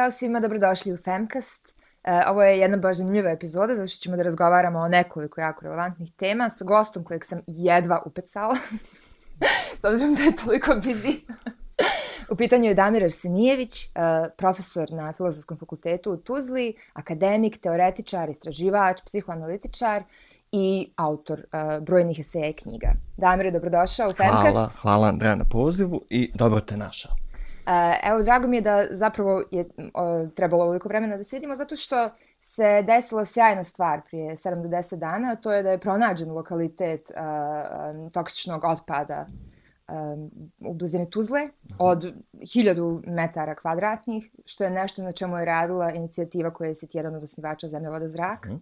Ćao svima, dobrodošli u Femcast. E, ovo je jedna baš zanimljiva epizoda, zato što ćemo da razgovaramo o nekoliko jako relevantnih tema sa gostom kojeg sam jedva upecala. S obzirom da je toliko busy. u pitanju je Damir Arsenijević, e, profesor na Filozofskom fakultetu u Tuzli, akademik, teoretičar, istraživač, psihoanalitičar i autor uh, brojnih eseja i knjiga. Damir, dobrodošao u Femcast. Hvala, hvala Andreja na pozivu i dobro te našao. Uh, evo, drago mi je da zapravo je trebalo ovoliko vremena da se vidimo, zato što se desila sjajna stvar prije 7 do 10 dana, to je da je pronađen lokalitet uh, um, toksičnog otpada um, u blizini Tuzle od 1000 metara kvadratnih, što je nešto na čemu je radila inicijativa koja je jedan od osnivača Zemlja, voda, zrak. Uh -huh.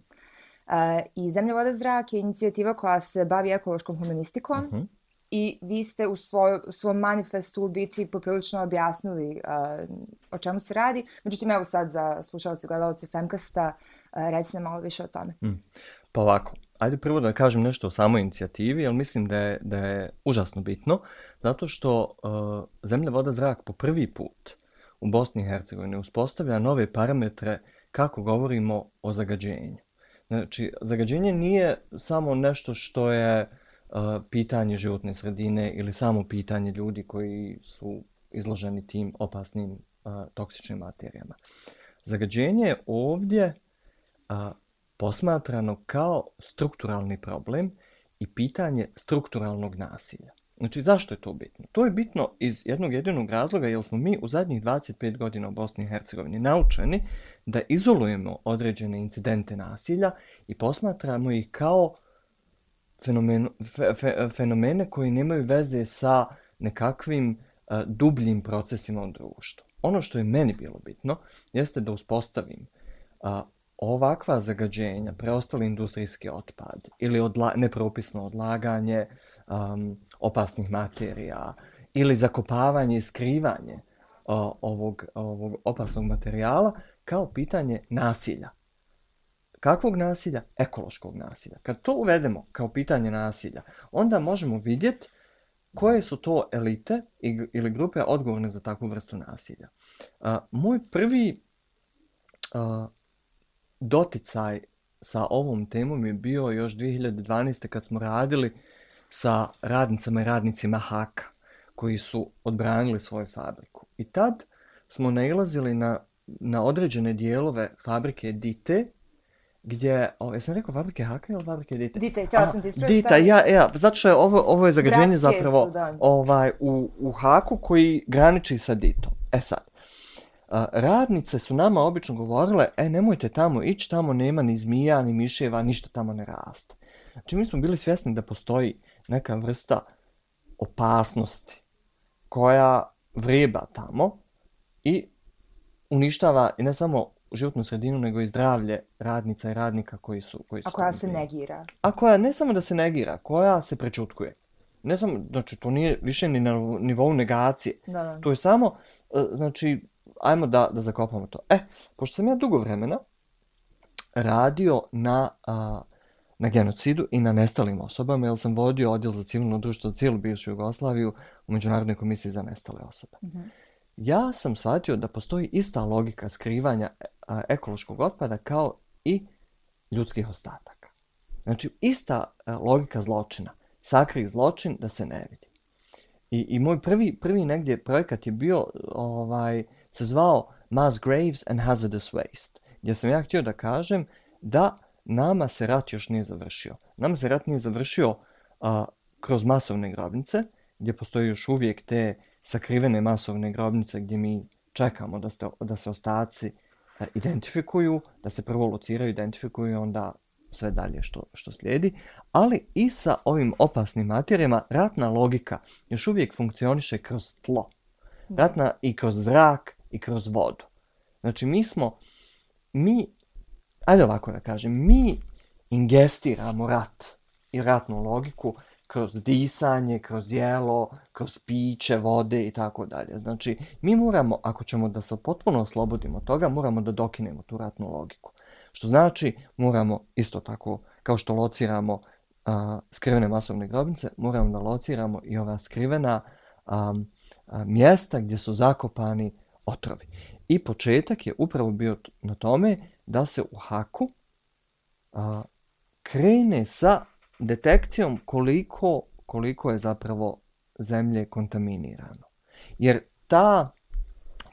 Uh, I Zemlja, voda, zrak je inicijativa koja se bavi ekološkom humanistikom. Uh -huh i vi ste u, svoj, u svom manifestu u biti poprilično objasnili uh, o čemu se radi. Međutim, evo sad za slušalce i gledalce Femkasta, uh, recite malo više o tome. Mm. Pa ovako, ajde prvo da kažem nešto o samoj inicijativi, jer mislim da je, da je užasno bitno, zato što uh, Zemlja, voda, zrak po prvi put u Bosni i Hercegovini uspostavlja nove parametre kako govorimo o zagađenju. Znači, zagađenje nije samo nešto što je uh, pitanje životne sredine ili samo pitanje ljudi koji su izloženi tim opasnim toksičnim materijama. Zagađenje je ovdje a, posmatrano kao strukturalni problem i pitanje strukturalnog nasilja. Znači, zašto je to bitno? To je bitno iz jednog jedinog razloga, jer smo mi u zadnjih 25 godina u Bosni i Hercegovini naučeni da izolujemo određene incidente nasilja i posmatramo ih kao uh, fenomen, fe, fe, fenomene koji nemaju veze sa nekakvim uh, dubljim procesima u društvu. Ono što je meni bilo bitno jeste da uspostavim uh, ovakva zagađenja, preostali industrijski otpad ili odla, nepropisno odlaganje um, opasnih materija ili zakopavanje i skrivanje uh, ovog, ovog opasnog materijala kao pitanje nasilja kakvog nasilja? Ekološkog nasilja. Kad to uvedemo kao pitanje nasilja, onda možemo vidjeti koje su to elite ili grupe odgovorne za takvu vrstu nasilja. A, moj prvi a, doticaj sa ovom temom je bio još 2012. kad smo radili sa radnicama i radnicima Haka koji su odbranili svoju fabriku. I tad smo nailazili na, na određene dijelove fabrike Dite, gdje, o, jesam rekao fabrike Haka ili fabrike Dite? Dite, htjela sam ti ispraviti. Dita, ja, ja, zato što je ovo, ovo je zagađenje Bratske zapravo su, ovaj, u, u Haku koji graniči sa Ditom. E sad, a, radnice su nama obično govorile, e, nemojte tamo ići, tamo nema ni zmija, ni miševa, ništa tamo ne raste. Znači, mi smo bili svjesni da postoji neka vrsta opasnosti koja vreba tamo i uništava i ne samo životnu sredinu, nego i zdravlje radnica i radnika koji su... Koji su a koja se negira. A koja ne samo da se negira, koja se prečutkuje. Ne samo, znači, to nije više ni na nivou negacije. Da, da. To je samo, e, znači, ajmo da, da zakopamo to. E, pošto sam ja dugo vremena radio na, a, na genocidu i na nestalim osobama, jer sam vodio odjel za civilno društvo cijelu bivšu Jugoslaviju u Međunarodnoj komisiji za nestale osobe. Mm -hmm ja sam shvatio da postoji ista logika skrivanja e, ekološkog otpada kao i ljudskih ostataka. Znači, ista e, logika zločina. Sakri zločin da se ne vidi. I, i moj prvi, prvi negdje projekat je bio, ovaj, se zvao Mass Graves and Hazardous Waste, gdje sam ja htio da kažem da nama se rat još nije završio. Nama se rat nije završio a, kroz masovne grobnice, gdje postoji još uvijek te sakrivene masovne grobnice gdje mi čekamo da, ste, da se ostaci e, identifikuju, da se prvo lociraju, identifikuju i onda sve dalje što, što slijedi. Ali i sa ovim opasnim materijama ratna logika još uvijek funkcioniše kroz tlo. Ratna i kroz zrak i kroz vodu. Znači mi smo, mi, ajde ovako da kažem, mi ingestiramo rat i ratnu logiku kroz disanje, kroz jelo, kroz piće, vode i tako dalje. Znači, mi moramo, ako ćemo da se potpuno oslobodimo toga, moramo da dokinemo tu ratnu logiku. Što znači, moramo isto tako, kao što lociramo a, skrivene masovne grobnice, moramo da lociramo i ova skrivena a, a, mjesta gdje su zakopani otrovi. I početak je upravo bio na tome da se u haku a, krene sa detekcijom koliko, koliko je zapravo zemlje kontaminirano. Jer ta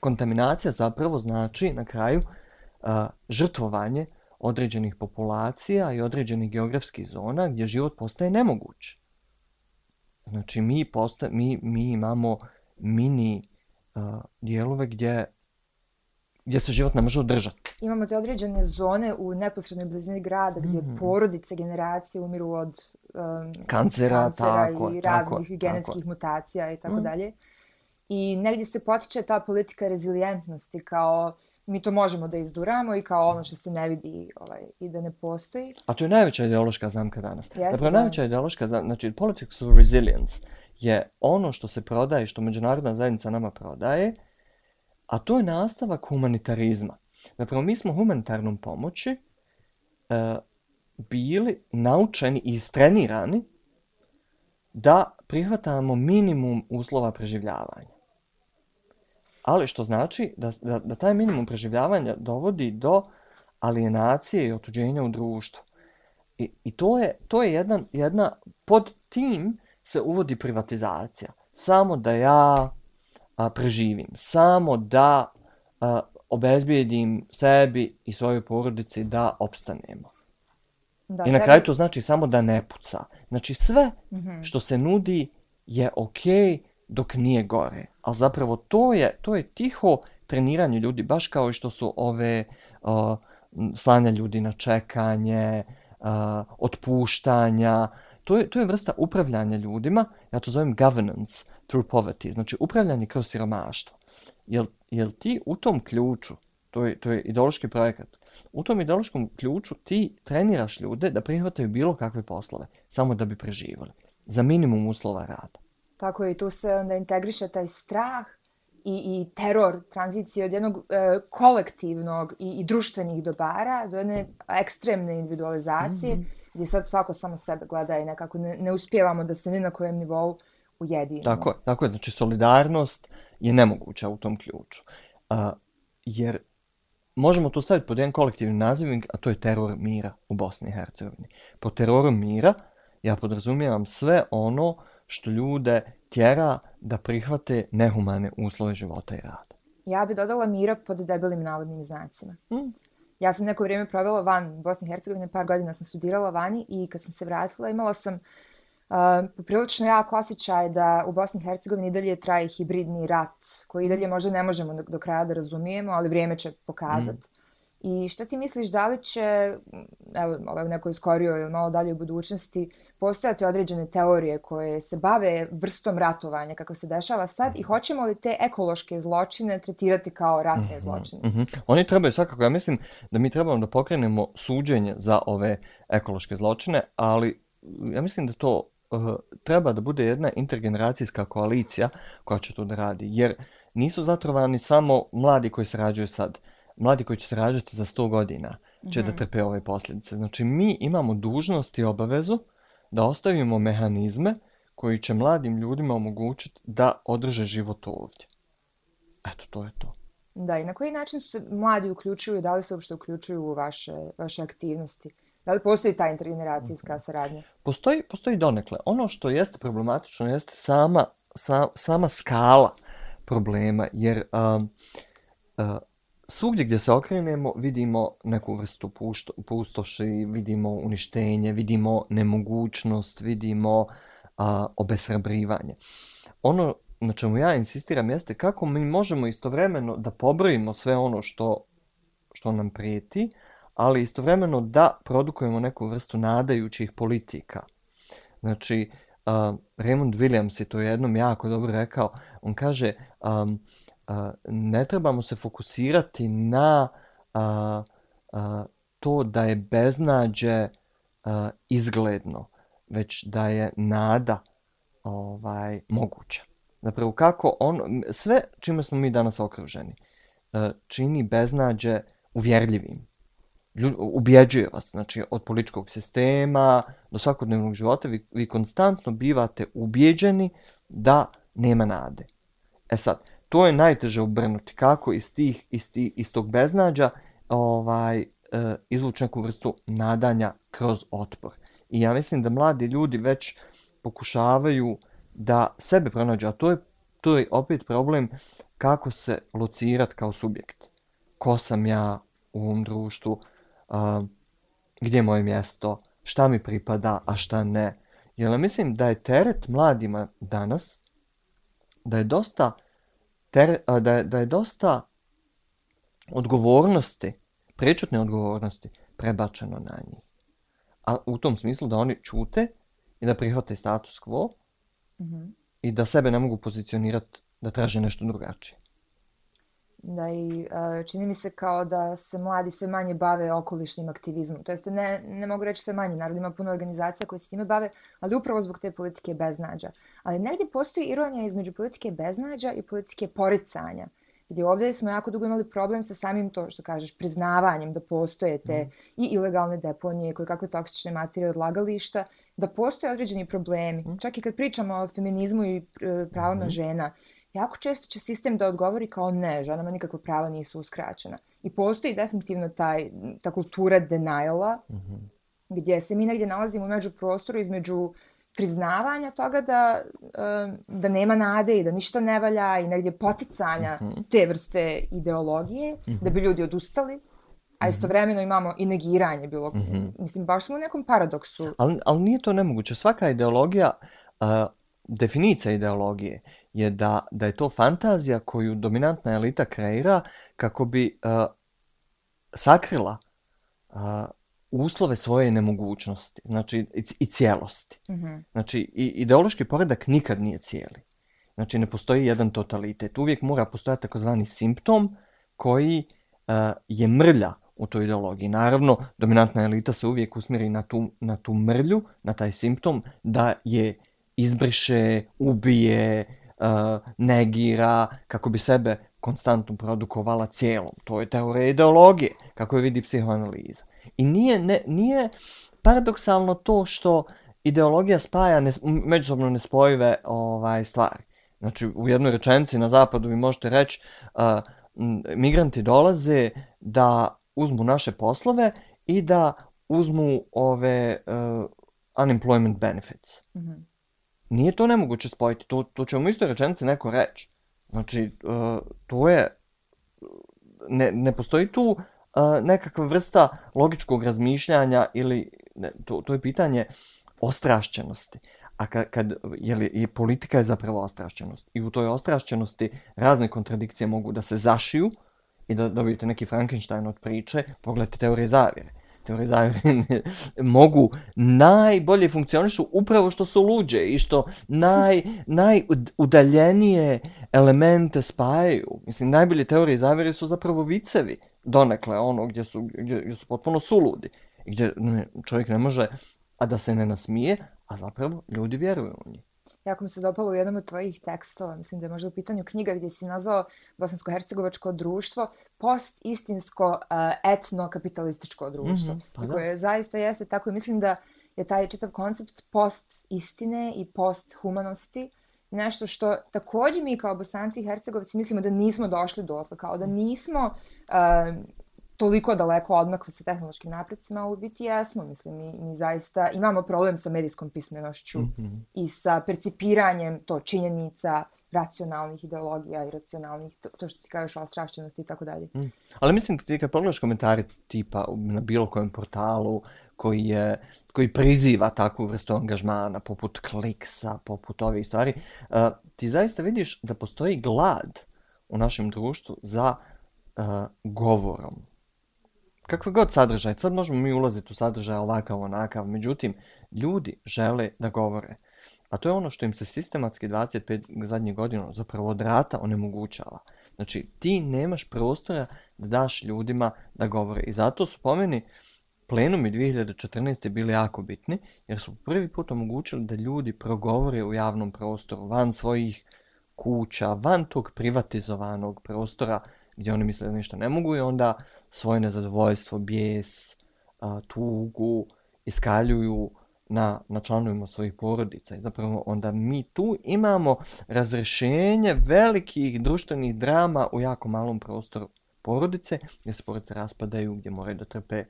kontaminacija zapravo znači na kraju a, žrtvovanje određenih populacija i određenih geografskih zona gdje život postaje nemoguć. Znači mi, posta, mi, mi imamo mini uh, dijelove gdje gdje se život ne može održati. Imamo te određene zone u neposrednoj blizini grada gdje mm -hmm. porodice, generacije umiru od um, kancera, kancera tako, i raznih tako, genetskih tako. mutacija i tako mm. dalje. I negdje se potiče ta politika rezilijentnosti kao mi to možemo da izduramo i kao ono što se ne vidi ovaj, i da ne postoji. A to je najveća ideološka zamka danas. Jeste, Zapravo, da. najveća ideološka zamka, znači politics of resilience je ono što se prodaje, što međunarodna zajednica nama prodaje, a to je nastavak humanitarizma. Zapravo, mi smo humanitarnom pomoći e, bili naučeni i istrenirani da prihvatamo minimum uslova preživljavanja ali što znači da, da, da taj minimum preživljavanja dovodi do alienacije i otuđenja u društvu. I, i to je, to je jedan, jedna, pod tim se uvodi privatizacija. Samo da ja a, preživim, samo da a, obezbijedim sebi i svojoj porodici da opstanemo. Da, I na kraju to znači samo da ne puca. Znači sve mm -hmm. što se nudi je okej, okay, dok nije gore. Ali zapravo to je, to je tiho treniranje ljudi, baš kao što su ove uh, slanja ljudi na čekanje, uh, otpuštanja. To je, to je vrsta upravljanja ljudima, ja to zovem governance through poverty, znači upravljanje kroz siromaštvo. Jel, jel ti u tom ključu, to je, to je ideološki projekat, u tom ideološkom ključu ti treniraš ljude da prihvataju bilo kakve poslove, samo da bi preživali, za minimum uslova rada. Tako je, i tu se onda integriše taj strah i, i teror tranzicije od jednog e, kolektivnog i, i društvenih dobara do jedne ekstremne individualizacije, mm -hmm. gdje sad svako samo sebe gleda i nekako ne, ne uspijevamo da se ni na kojem nivou ujedinimo. Tako je, tako je. Znači, solidarnost je nemoguća u tom ključu. A, jer možemo to staviti pod jedan kolektivni nazivnik, a to je teror mira u Bosni i Hercegovini. Po teroru mira ja podrazumijevam sve ono što ljude tjera da prihvate nehumane uslove života i rada. Ja bi dodala mira pod debelim navodnim znacima. Mm. Ja sam neko vrijeme provela van Bosne i Hercegovine, par godina sam studirala vani i kad sam se vratila imala sam uh, poprilično jak osjećaj da u Bosni i Hercegovini dalje traje hibridni rat koji dalje možda ne možemo do, do kraja da razumijemo, ali vrijeme će pokazati. Mm. I šta ti misliš, da li će, evo, ovaj, u nekoj skorijoj ili malo dalje u budućnosti, postojati određene teorije koje se bave vrstom ratovanja kako se dešava sad i hoćemo li te ekološke zločine tretirati kao ratne mm -hmm, zločine? Mm -hmm. Oni trebaju svakako, ja mislim da mi trebamo da pokrenemo suđenje za ove ekološke zločine, ali ja mislim da to uh, treba da bude jedna intergeneracijska koalicija koja će to da radi, jer nisu zatrovani samo mladi koji se rađuju sad. Mladi koji će se rađati za 100 godina će mm -hmm. da trpe ove posljedice. Znači, mi imamo dužnost i obavezu da ostavimo mehanizme koji će mladim ljudima omogućiti da održe život ovdje. Eto, to je to. Da, i na koji način su se mladi uključuju, da li se uopšte uključuju u vaše, vaše aktivnosti? Da li postoji ta intergeneracijska saradnja? Postoji, postoji donekle. Ono što jeste problematično jeste sama, sa, sama skala problema, jer um, uh, svugdje gdje se okrenemo vidimo neku vrstu pušto, pustoši, vidimo uništenje, vidimo nemogućnost, vidimo a, obesrabrivanje. Ono na čemu ja insistiram jeste kako mi možemo istovremeno da pobrojimo sve ono što, što nam prijeti, ali istovremeno da produkujemo neku vrstu nadajućih politika. Znači, uh, Raymond Williams je to jednom jako dobro rekao. On kaže, um, ne trebamo se fokusirati na a, uh, to da je beznađe uh, izgledno, već da je nada ovaj moguća. Zapravo kako on sve čime smo mi danas okruženi uh, čini beznađe uvjerljivim. Ljud, ubjeđuje vas, znači od političkog sistema do svakodnevnog života vi, vi konstantno bivate ubjeđeni da nema nade. E sad, to je najteže ubrnuti. Kako iz, tih, iz, tih, iz tog beznađa ovaj, e, izvući neku vrstu nadanja kroz otpor. I ja mislim da mladi ljudi već pokušavaju da sebe pronađu, a to je, to je opet problem kako se locirat kao subjekt. Ko sam ja u ovom društvu, uh, gdje je moje mjesto, šta mi pripada, a šta ne. Jer mislim da je teret mladima danas, da je dosta, ter, da, je, da je dosta odgovornosti, prečutne odgovornosti, prebačeno na njih. A u tom smislu da oni čute i da prihvate status quo mm -hmm. i da sebe ne mogu pozicionirati da traže nešto drugačije. Da i čini mi se kao da se mladi sve manje bave okolišnim aktivizmom. To jeste, ne, ne mogu reći sve manje, naravno ima puno organizacija koje se time bave, ali upravo zbog te politike beznađa. Ali negdje postoji ironija između politike beznađa i politike poricanja. Gdje ovdje smo jako dugo imali problem sa samim to što kažeš, priznavanjem da postoje te mm. i ilegalne deponije, koje kakve toksične materije odlagališta, da postoje određeni problemi. Mm. Čak i kad pričamo o feminizmu i e, pravima mm. žena, jako često će sistem da odgovori kao ne, ženama nikakva prava nisu uskraćena. I postoji definitivno taj, ta kultura deniala, mm -hmm. gdje se mi negdje nalazimo među prostoru između priznavanja toga da, da nema nade i da ništa ne valja i negdje poticanja mm -hmm. te vrste ideologije, mm -hmm. da bi ljudi odustali, a istovremeno imamo i negiranje bilo. Mm -hmm. Mislim, baš smo u nekom paradoksu. Ali, ali nije to nemoguće. Svaka ideologija, uh, definicija ideologije je da, da je to fantazija koju dominantna elita kreira kako bi uh, sakrila uh, uslove svoje nemogućnosti, znači i, i cijelosti. Mm -hmm. Znači, i, ideološki poredak nikad nije cijeli. Znači, ne postoji jedan totalitet. Uvijek mora postojati takozvani simptom koji uh, je mrlja u toj ideologiji. Naravno, dominantna elita se uvijek usmjeri na tu, na tu mrlju, na taj simptom, da je izbriše, ubije, uh, E, negira, kako bi sebe konstantno produkovala cijelom. To je teorija ideologije, kako je vidi psihoanaliza. I nije, ne, nije paradoksalno to što ideologija spaja ne, međusobno nespojive ovaj, stvari. Znači, u jednoj rečenici na zapadu vi možete reći uh, e, migranti dolaze da uzmu naše poslove i da uzmu ove uh, unemployment benefits. Mm -hmm. Nije to nemoguće spojiti, to, to će u istoj rečenici neko reći. Znači, uh, to je, ne, ne postoji tu uh, nekakva vrsta logičkog razmišljanja ili, ne, to, to je pitanje ostrašćenosti. A kad, kad je li, i politika je zapravo ostrašćenost. I u toj ostrašćenosti razne kontradikcije mogu da se zašiju i da dobijete neki Frankenstein od priče, pogledajte teorije zavjere teorije zavjere mogu najbolje funkcionišu upravo što su luđe i što naj, najudaljenije elemente spajaju. Mislim, najbolje teorije zavjere su zapravo vicevi donekle, ono gdje su, gdje, gdje su potpuno suludi. Gdje čovjek ne može, a da se ne nasmije, a zapravo ljudi vjeruju u njih jako mi se dopalo u jednom od tvojih tekstova, mislim da je možda u pitanju knjiga gdje si nazvao Bosansko-Hercegovačko društvo post-istinsko uh, etno-kapitalističko društvo. Mm -hmm, pa koje zaista jeste tako i mislim da je taj čitav koncept post-istine i post-humanosti nešto što također mi kao bosanci i hercegovci mislimo da nismo došli do kao da nismo uh, toliko daleko odmakli sa tehnološkim napredcima, u biti jesmo, mislim, mi, mi zaista imamo problem sa medijskom pismenošću mm -hmm. i sa percipiranjem to činjenica, racionalnih ideologija i racionalnih, to, to što ti kažeš o strašćenosti i tako dalje. Mm. Ali mislim, ti kad pogledaš komentari tipa na bilo kojem portalu koji, je, koji priziva takvu vrstu angažmana, poput kliksa, poput ovih stvari, uh, ti zaista vidiš da postoji glad u našem društvu za uh, govorom, kakve god sadržaj, sad možemo mi ulaziti u sadržaj ovakav, onakav, međutim, ljudi žele da govore. A to je ono što im se sistematski 25 zadnjih godina zapravo od rata onemogućava. Znači, ti nemaš prostora da daš ljudima da govore. I zato su pomeni plenumi 2014. bili jako bitni, jer su prvi put omogućili da ljudi progovore u javnom prostoru, van svojih kuća, van tog privatizovanog prostora gdje oni misle da ništa ne mogu i onda svoje nezadovoljstvo, bijes, a, tugu iskaljuju na, na članovima svojih porodica. I zapravo onda mi tu imamo razrešenje velikih društvenih drama u jako malom prostoru porodice, gdje se porodice raspadaju, gdje moraju da trpe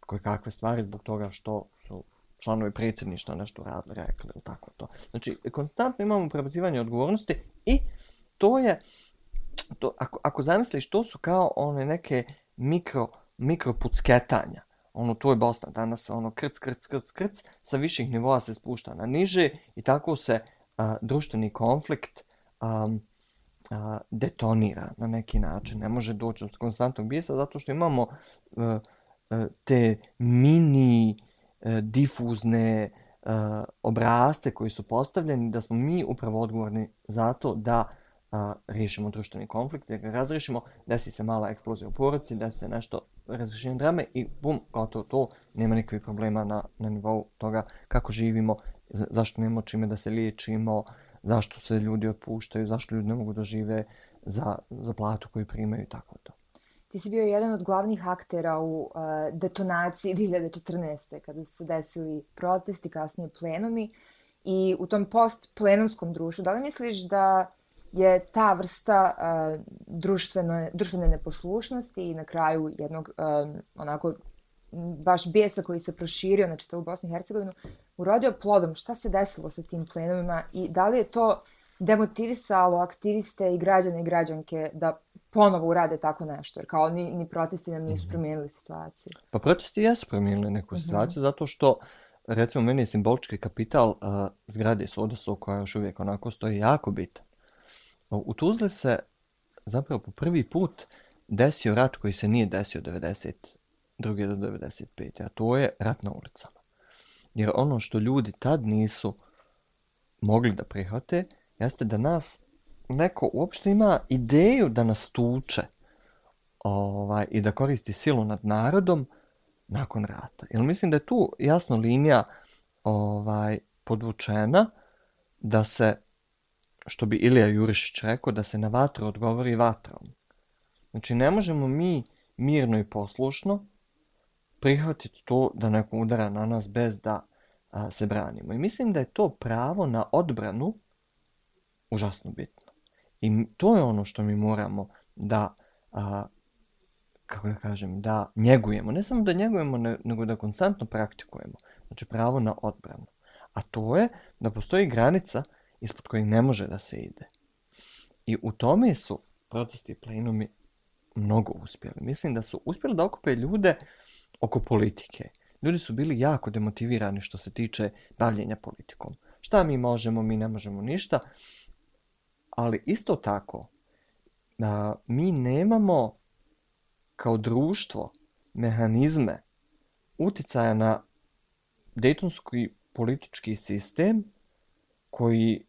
koje kakve stvari zbog toga što su članovi predsjedništva nešto radili, rekli ili tako to. Znači, konstantno imamo prebacivanje odgovornosti i to je, to, ako, ako zamisliš, to su kao one neke mikro, mikro pucketanja. Ono, to je Bosna danas, ono, krc, krc, krc, krc, sa viših nivoa se spušta na niže i tako se a, društveni konflikt a, a, detonira na neki način. Ne može doći od konstantnog bijesa zato što imamo a, a, te mini a, difuzne a, obrazce koji su postavljeni da smo mi upravo odgovorni za to da a, a, riješimo društveni konflikt, da ga razriješimo, desi se mala eksplozija u porodci, desi se nešto razrešenje drame i bum, gotovo to, nema nikakvih problema na, na nivou toga kako živimo, zašto nemamo čime da se liječimo, zašto se ljudi otpuštaju, zašto ljudi ne mogu da žive za, za platu koju primaju i tako to. Ti si bio jedan od glavnih aktera u uh, detonaciji 2014. kada su se desili protesti, kasnije plenomi i u tom post-plenomskom društvu. Da li misliš da je ta vrsta uh, društvene, društvene neposlušnosti i na kraju jednog um, onako baš bijesa koji se proširio na čitavu Bosnu i Hercegovinu urodio plodom. Šta se desilo sa tim plenovima i da li je to demotivisalo aktiviste i građane i građanke da ponovo urade tako nešto? Jer kao ni, ni protesti nam nisu mhm. promijenili situaciju. Pa protesti jesu promijenili neku mhm. situaciju uh -huh. zato što recimo meni je simbolički kapital uh, zgrade Sodosu koja još uvijek onako stoji jako bitan. U Tuzli se zapravo po prvi put desio rat koji se nije desio 92. do 95. A to je rat na ulicama. Jer ono što ljudi tad nisu mogli da prihvate, jeste da nas neko uopšte ima ideju da nas tuče ovaj, i da koristi silu nad narodom nakon rata. Jer mislim da je tu jasno linija ovaj podvučena da se što bi Ilija Jurišić rekao, da se na vatru odgovori vatrom. Znači, ne možemo mi mirno i poslušno prihvatiti to da neko udara na nas bez da a, se branimo. I mislim da je to pravo na odbranu užasno bitno. I to je ono što mi moramo da, a, kako da kažem, da njegujemo. Ne samo da njegujemo, nego da konstantno praktikujemo. Znači, pravo na odbranu. A to je da postoji granica ispod kojih ne može da se ide. I u tome su protesti plenumi mnogo uspjeli. Mislim da su uspjeli da okupe ljude oko politike. Ljudi su bili jako demotivirani što se tiče bavljenja politikom. Šta mi možemo, mi ne možemo ništa. Ali isto tako, da mi nemamo kao društvo mehanizme uticaja na dejtonski politički sistem koji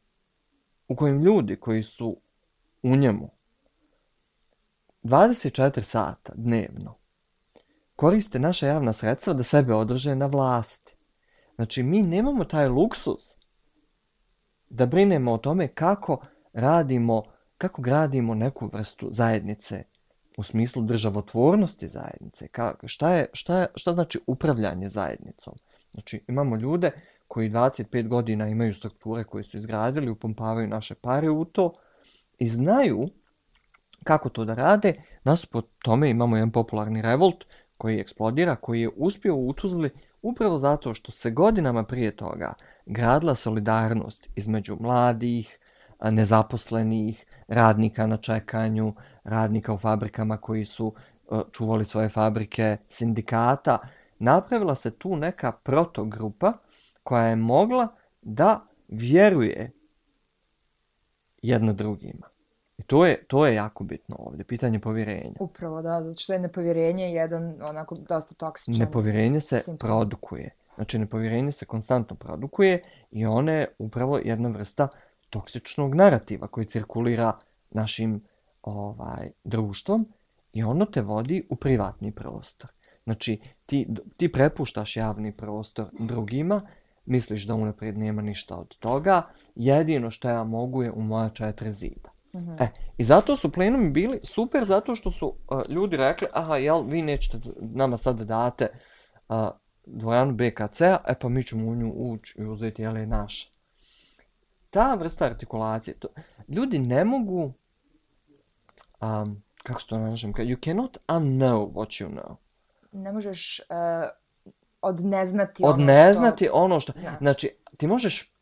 u kojem ljudi koji su u njemu 24 sata dnevno koriste naša javna sredstva da sebe održe na vlasti. Znači, mi nemamo taj luksuz da brinemo o tome kako radimo, kako gradimo neku vrstu zajednice u smislu državotvornosti zajednice. Ka, šta, je, šta, je, šta znači upravljanje zajednicom? Znači, imamo ljude koji 25 godina imaju strukture koje su izgradili, upompavaju naše pare u to i znaju kako to da rade. Nasuprot tome imamo jedan popularni revolt koji eksplodira, koji je uspio u Tuzli upravo zato što se godinama prije toga gradila solidarnost između mladih, nezaposlenih, radnika na čekanju, radnika u fabrikama koji su e, čuvali svoje fabrike, sindikata. Napravila se tu neka protogrupa koja je mogla da vjeruje jedna drugima. I to je, to je jako bitno ovdje, pitanje povjerenja. Upravo, da, zato što je nepovjerenje jedan onako dosta toksičan. Nepovjerenje se simptom. produkuje. Znači, nepovjerenje se konstantno produkuje i ona je upravo jedna vrsta toksičnog narativa koji cirkulira našim ovaj društvom i ono te vodi u privatni prostor. Znači, ti, ti prepuštaš javni prostor drugima misliš da unaprijed nema ništa od toga, jedino što ja mogu je u moja četiri zida. Mm -hmm. e, I zato su plenumi bili super, zato što su uh, ljudi rekli, aha, jel, vi nećete nama sad da date uh, dvojanu BKC-a, e pa mi ćemo u nju ući i uzeti, jel je naša. Ta vrsta artikulacije, to, ljudi ne mogu, um, kako se to našem, you cannot unknow what you know. Ne možeš uh, odneznati ono odneznati što... ono što... Zna. Znači, ti možeš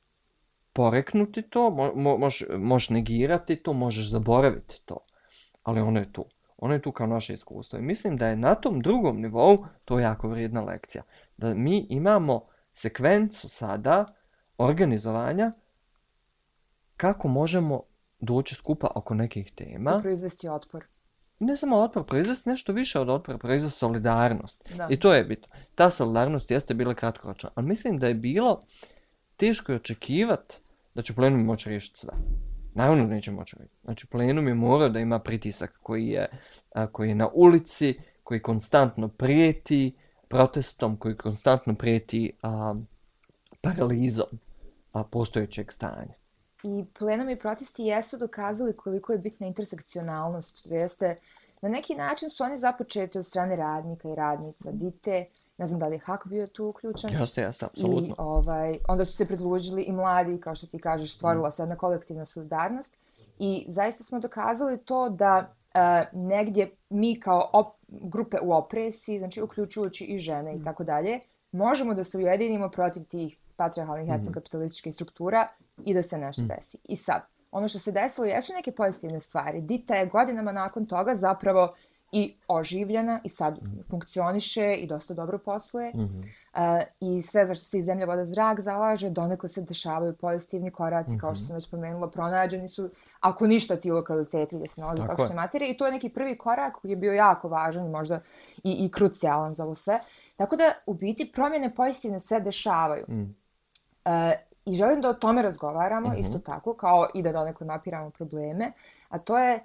poreknuti to, mo, mo, možeš, možeš negirati to, možeš zaboraviti to, ali ono je tu. Ono je tu kao naše iskustvo. I mislim da je na tom drugom nivou to jako vrijedna lekcija. Da mi imamo sekvencu sada organizovanja kako možemo doći skupa oko nekih tema. I proizvesti otpor. Ne samo otpor, proizvesti nešto više od otpora, proizvesti solidarnost. Da. I to je bitno. Ta solidarnost jeste bila kratkoročna. Ali mislim da je bilo teško je očekivati da će plenum moći riješiti sve. Naravno neće moći riješiti. Znači plenum je morao da ima pritisak koji je, a, koji je na ulici, koji konstantno prijeti protestom, koji konstantno prijeti a, paralizom a, postojećeg stanja. I plenum i protesti jesu dokazali koliko je bitna intersekcionalnost. To jeste, na neki način su oni započeti od strane radnika i radnica, dite, ne znam da li je Hak bio tu uključen. Jeste, jeste, apsolutno. I ovaj, onda su se predlužili i mladi, kao što ti kažeš, stvorila mm. se jedna kolektivna solidarnost. I zaista smo dokazali to da uh, negdje mi kao op, grupe u opresiji, znači uključujući i žene mm. i tako dalje, možemo da se ujedinimo protiv tih patriarhalnih mm. etnokapitalističkih struktura i da se nešto mm. desi. I sad, ono što se desilo jesu neke pozitivne stvari. Dita je godinama nakon toga zapravo i oživljena i sad mm. funkcioniše i dosta dobro posluje. Mm -hmm. uh, I sve zašto se i zemlja, voda, zrak zalaže, donekle se dešavaju pozitivni koraci, mm -hmm. kao što mhm. sam već pomenula, pronađeni su, ako ništa, ti lokaliteti gdje se nalazi kakše materije. I to je neki prvi korak koji je bio jako važan možda i, i krucijalan za ovo sve. Tako da, u biti, promjene pozitivne se dešavaju. Mm. Uh, I želim da o tome razgovaramo, mm -hmm. isto tako, kao i da donekle mapiramo probleme. A to je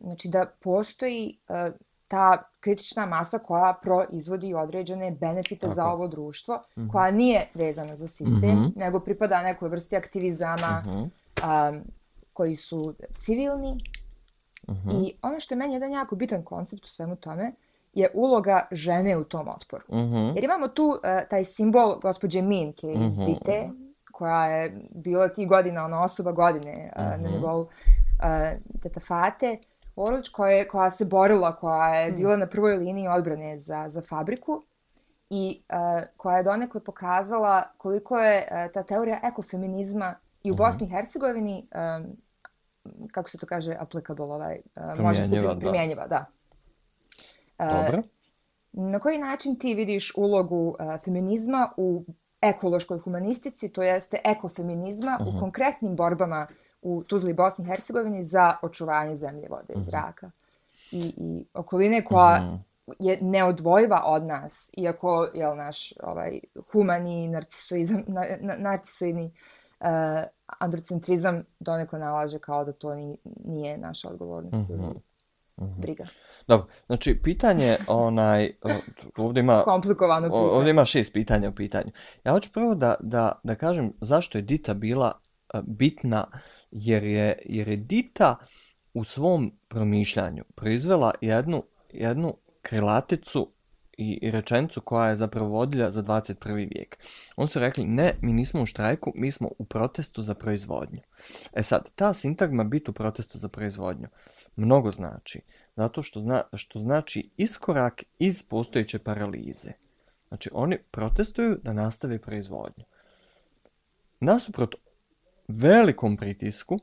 znači da postoji uh, ta kritična masa koja proizvodi određene benefite Tako. za ovo društvo, mm -hmm. koja nije vezana za sistem, mm -hmm. nego pripada nekoj vrsti aktivizama mm -hmm. um, koji su civilni. Mm -hmm. I ono što je meni jedan jako bitan koncept u svemu tome, je uloga žene u tom otporu. Mm -hmm. Jer imamo tu uh, taj simbol gospođe Minke iz mm -hmm. Dite, koja je bila ti godina, ona osoba godine uh, mm -hmm. na nivou uh, teta Fate Orlić koja, koja se borila, koja je mm. bila na prvoj liniji odbrane za, za fabriku i uh, koja je donekle pokazala koliko je uh, ta teorija ekofeminizma i u mm -hmm. Bosni i Hercegovini, um, kako se to kaže, applicable, ovaj, uh, može se primjenjiva, da. da. Dobro. Na koji način ti vidiš ulogu uh, feminizma u ekološkoj humanistici, to jeste ekofeminizma, uh -huh. u mhm. konkretnim borbama uh, u Tuzli i Bosni i Hercegovini za očuvanje zemlje, vode i mhm. zraka. I, i okoline koja mm -hmm. je neodvojiva od nas, iako je naš ovaj, humani, narcisoizam, na, na, narcisoidni uh, androcentrizam donekle nalaže kao da to ni, nije naša odgovornost mm -hmm. ili mhm. briga. Dobro, znači pitanje onaj ovdje ima komplikovano pitanje. Ovdje ima šest pitanja u pitanju. Ja hoću prvo da, da, da kažem zašto je Dita bila bitna jer je, jer je Dita u svom promišljanju proizvela jednu, jednu krilaticu i, i rečenicu koja je zapravo vodilja za 21. vijek. On su rekli, ne, mi nismo u štrajku, mi smo u protestu za proizvodnju. E sad, ta sintagma biti u protestu za proizvodnju mnogo znači. Zato što, zna, što znači iskorak iz postojeće paralize. Znači, oni protestuju da nastave proizvodnju. Nasuprot velikom pritisku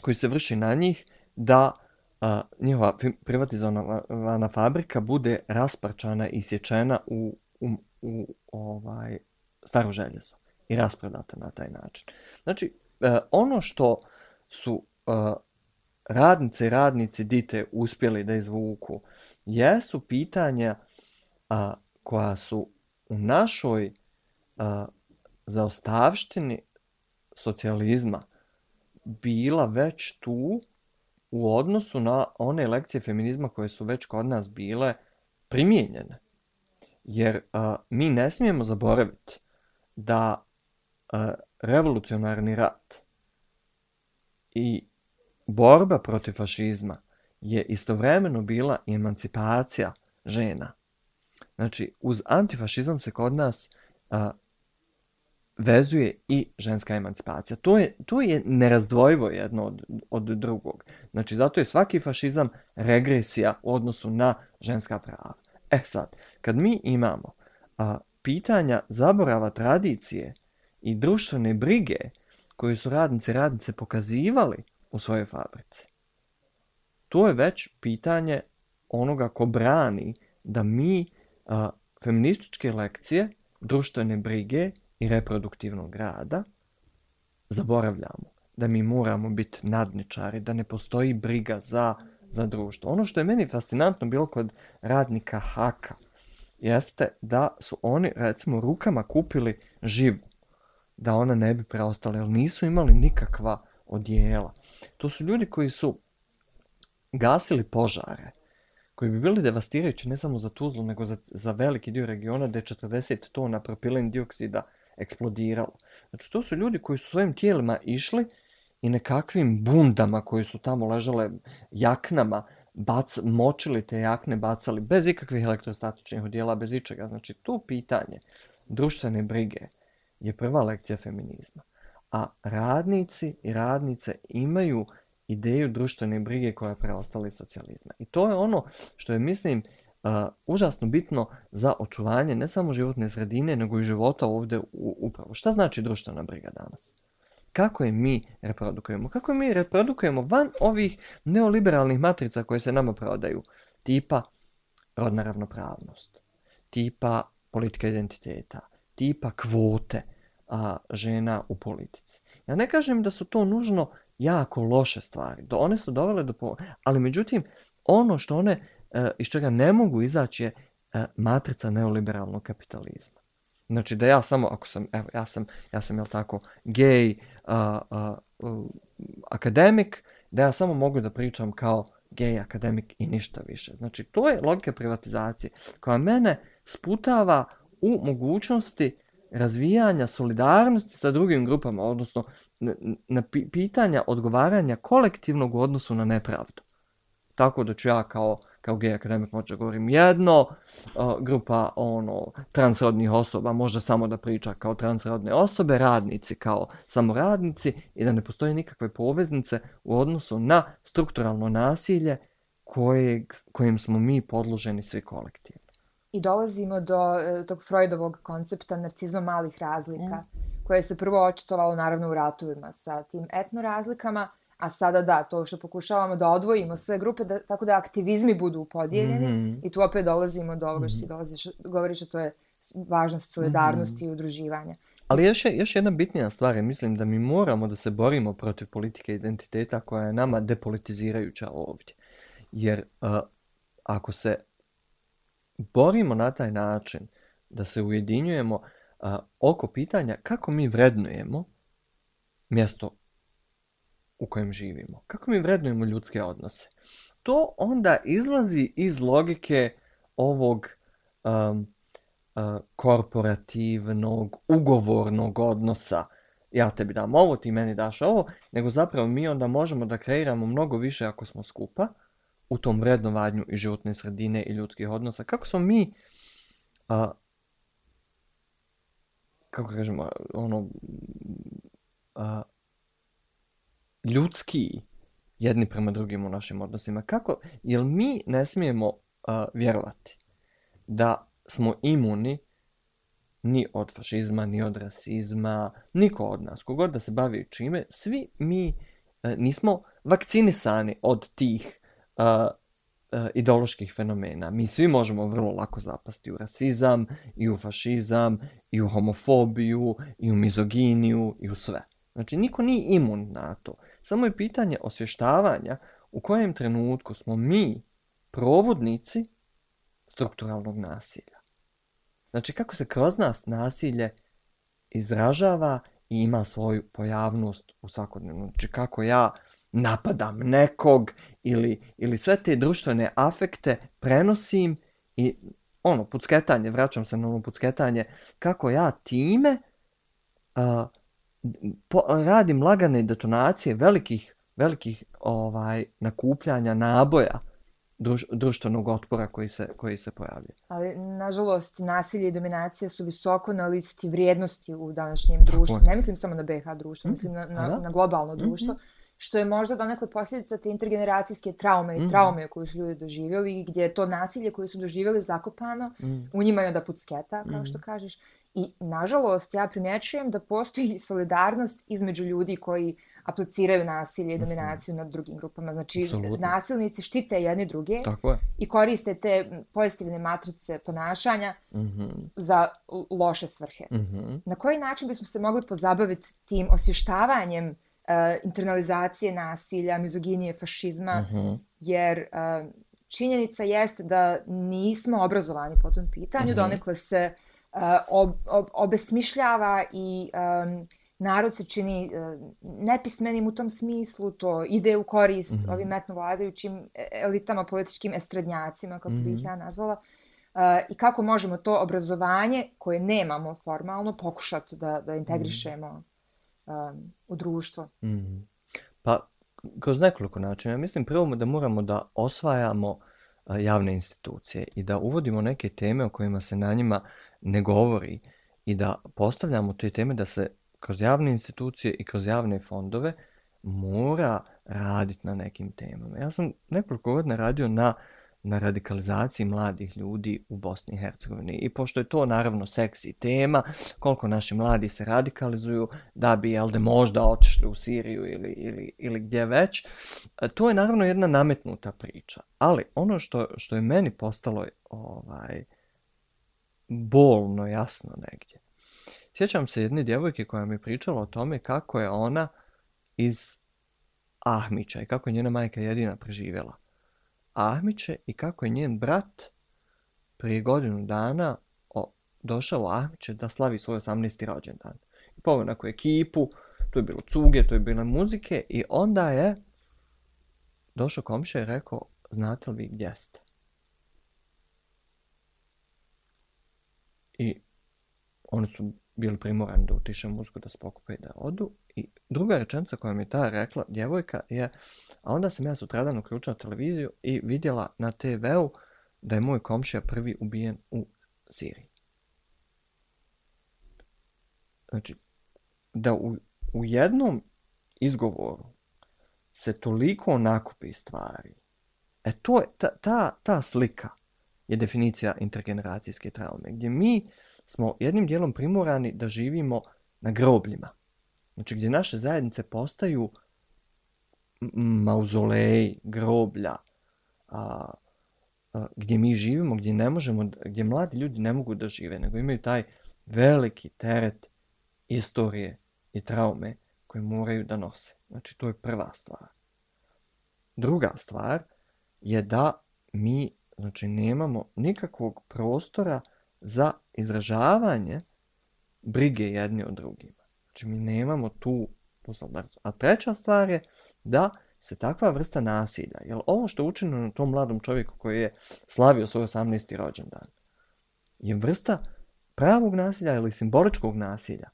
koji se vrši na njih da a, njihova privatizovana fabrika bude rasparčana i sječena u, u, u ovaj staro željezo i rasprodata na taj način. Znači, a, ono što su a, radnice i radnici dite uspjeli da izvuku jesu pitanja a, koja su u našoj a, zaostavštini socijalizma bila već tu u odnosu na one lekcije feminizma koje su već kod nas bile primijenjene. Jer a, mi ne smijemo zaboraviti da a, revolucionarni rat i borba protiv fašizma je istovremeno bila emancipacija žena. Znači, uz antifašizam se kod nas a, vezuje i ženska emancipacija. To je, to je nerazdvojivo jedno od, od drugog. Znači, zato je svaki fašizam regresija u odnosu na ženska prava. E sad, kad mi imamo a, pitanja zaborava tradicije i društvene brige koje su radnice radnice pokazivali u svojoj fabrici, to je već pitanje onoga ko brani da mi a, feminističke lekcije, društvene brige i reproduktivnog rada zaboravljamo. Da mi moramo biti nadničari, da ne postoji briga za, za društvo. Ono što je meni fascinantno bilo kod radnika Haka jeste da su oni recimo rukama kupili živu da ona ne bi preostala, jer nisu imali nikakva odjela. To su ljudi koji su gasili požare, koji bi bili devastirajući ne samo za Tuzlu, nego za, za veliki dio regiona gde je 40 tona propilen dioksida eksplodiralo. Znači, to su ljudi koji su svojim tijelima išli i nekakvim bundama koji su tamo ležale jaknama, bac, močili te jakne, bacali bez ikakvih elektrostatičnih odjela, bez ičega. Znači, to pitanje društvene brige je prva lekcija feminizma. A radnici i radnice imaju ideju društvene brige koja je preostala iz socijalizma. I to je ono što je, mislim, uh, užasno bitno za očuvanje ne samo životne sredine, nego i života ovdje u, upravo. Šta znači društvena briga danas? Kako je mi reprodukujemo? Kako je mi reprodukujemo van ovih neoliberalnih matrica koje se nama prodaju? Tipa rodna ravnopravnost, tipa politika identiteta, tipa kvote a, žena u politici. Ja ne kažem da su to nužno jako loše stvari. Do, one su dovele do... Po... Ali međutim, ono što one e, iz čega ne mogu izaći je e, matrica neoliberalnog kapitalizma. Znači da ja samo, ako sam, evo, ja sam, ja sam, jel tako, gej, a, a, a, akademik, da ja samo mogu da pričam kao gej akademik i ništa više. Znači, to je logika privatizacije koja mene sputava u mogućnosti razvijanja solidarnosti sa drugim grupama, odnosno na, na pitanja odgovaranja kolektivnog u odnosu na nepravdu. Tako da ću ja kao, kao gej akademik moći govorim jedno, uh, grupa ono, transrodnih osoba može samo da priča kao transrodne osobe, radnici kao samo radnici i da ne postoji nikakve poveznice u odnosu na strukturalno nasilje koje, kojim smo mi podloženi svi kolektivno. I dolazimo do e, tog Freudovog koncepta narcizma malih razlika, mm. koje se prvo očitovalo naravno u ratovima sa tim etno razlikama, a sada da, to što pokušavamo da odvojimo sve grupe, da, tako da aktivizmi budu podijeljeni mm -hmm. i tu opet dolazimo do ovoga što ti mhm. dolaziš, govoriš da to je važnost solidarnosti mm -hmm. i udruživanja. Ali još, je, još jedna bitnija stvar je, mislim da mi moramo da se borimo protiv politike identiteta koja je nama depolitizirajuća ovdje. Jer uh, ako se borimo na taj način da se ujedinjujemo a, oko pitanja kako mi vrednujemo mjesto u kojem živimo. Kako mi vrednujemo ljudske odnose? To onda izlazi iz logike ovog um, uh, korporativnog, ugovornog odnosa. Ja tebi dam ovo, ti meni daš ovo, nego zapravo mi onda možemo da kreiramo mnogo više ako smo skupa u tom vrednovanju i životne sredine i ljudskih odnosa. Kako smo mi a, kako kažemo, ono, a, ljudski jedni prema drugim u našim odnosima. Kako, jel mi ne smijemo a, vjerovati da smo imuni ni od fašizma, ni od rasizma, niko od nas, kogod da se bavi čime, svi mi uh, nismo vakcinisani od tih uh, uh, ideoloških fenomena. Mi svi možemo vrlo lako zapasti u rasizam, i u fašizam, i u homofobiju, i u mizoginiju, i u sve. Znači, niko nije imun na to. Samo je pitanje osvještavanja u kojem trenutku smo mi provodnici strukturalnog nasilja. Znači, kako se kroz nas nasilje izražava i ima svoju pojavnost u svakodnevnom. Znači, kako ja napadam nekog ili, ili sve te društvene afekte prenosim i ono, pucketanje, vraćam se na ono pucketanje, kako ja time uh, po, radim lagane detonacije velikih velikih ovaj nakupljanja naboja druž, društvenog otpora koji se, koji se pojavlja. Ali, nažalost, nasilje i dominacija su visoko na listi vrijednosti u današnjem društvu. Ne mislim samo na BH društvo, mm. mislim na, na, na globalno mm -hmm. Što je možda donekle posljedica te intergeneracijske traume i mm. traume koju su ljudi doživjeli, gdje je to nasilje koje su doživjeli zakopano, mm. u njima je onda pucketa, kao mm. što kažeš. I, nažalost, ja primjećujem da postoji solidarnost između ljudi koji apliciraju nasilje i mhm. dominaciju nad drugim grupama. Znači, Absolutno. nasilnici štite jedni druge Tako je. i koriste te pozitivne matrice ponašanja mm -hmm. za loše svrhe. Mm -hmm. Na koji način bismo se mogli pozabaviti tim osvještavanjem internalizacije nasilja, mizoginije, fašizma, mm -hmm. jer uh, činjenica jeste da nismo obrazovani po tom pitanju, mm -hmm. donekle se uh, ob, ob, obesmišljava i um, narod se čini uh, nepismenim u tom smislu, to ide u korist mm -hmm. ovim metno vladajućim e, elitama, političkim estradnjacima, kako mm -hmm. bih ja nazvala, uh, i kako možemo to obrazovanje koje nemamo formalno pokušati da, da integrišemo mm -hmm um, u društvo. Mm -hmm. Pa, kroz nekoliko načina. Ja mislim prvo da moramo da osvajamo javne institucije i da uvodimo neke teme o kojima se na njima ne govori i da postavljamo te teme da se kroz javne institucije i kroz javne fondove mora raditi na nekim temama. Ja sam nekoliko godina radio na, na radikalizaciji mladih ljudi u Bosni i Hercegovini. I pošto je to naravno seksi tema, koliko naši mladi se radikalizuju da bi jelde možda otišli u Siriju ili, ili, ili gdje već, to je naravno jedna nametnuta priča. Ali ono što, što je meni postalo ovaj, bolno jasno negdje, Sjećam se jedne djevojke koja mi je pričala o tome kako je ona iz Ahmića i kako je njena majka jedina preživjela Ahmiće i kako je njen brat prije godinu dana o, došao u Ahmiće da slavi svoj 18. rođendan. I poveo neku ekipu, to je bilo cuge, to je bilo muzike i onda je došao komšija i rekao, znate li vi gdje ste? I oni su bili primorani da utiše muziku, da se pokupe i da odu. I druga rečenica koja mi je ta rekla, djevojka, je, a onda sam ja sutradan uključila televiziju i vidjela na TV-u da je moj komšija prvi ubijen u Siriji. Znači, da u, u jednom izgovoru se toliko nakupi stvari, e to je, ta, ta, ta slika je definicija intergeneracijske traume, gdje mi smo jednim dijelom primorani da živimo na grobljima. Znači gdje naše zajednice postaju mauzoleji, groblja, a, a, gdje mi živimo, gdje ne možemo, gdje mladi ljudi ne mogu da žive, nego imaju taj veliki teret istorije i traume koje moraju da nose. Znači to je prva stvar. Druga stvar je da mi znači nemamo nikakvog prostora za izražavanje brige jedni od drugim. Znači mi nemamo tu poslovnicu. A treća stvar je da se takva vrsta nasilja, jer ovo što je učinjeno na tom mladom čovjeku koji je slavio svoj 18. rođendan, je vrsta pravog nasilja ili simboličkog nasilja.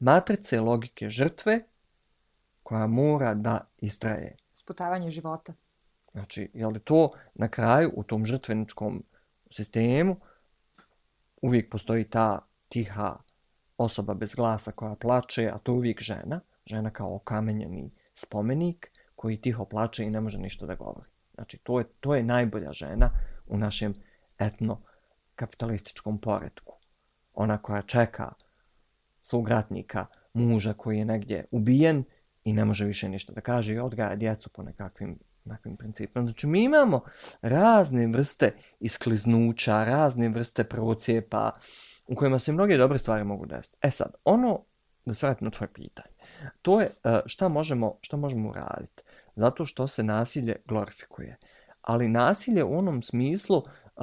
Matrice logike žrtve koja mora da istraje. Sputavanje života. Znači, je li to na kraju u tom žrtveničkom sistemu uvijek postoji ta tiha osoba bez glasa koja plače, a to uvijek žena, žena kao okamenjeni spomenik koji tiho plače i ne može ništa da govori. Znači, to je, to je najbolja žena u našem etno-kapitalističkom poredku. Ona koja čeka svog ratnika, muža koji je negdje ubijen i ne može više ništa da kaže i odgaja djecu po nekakvim nekakvim principom. Znači, mi imamo razne vrste iskliznuća, razne vrste procijepa u kojima se mnoge dobre stvari mogu desiti. E sad, ono, da se vratim na tvoje pitanje, to je e, šta možemo, šta možemo uraditi. Zato što se nasilje glorifikuje. Ali nasilje u onom smislu e,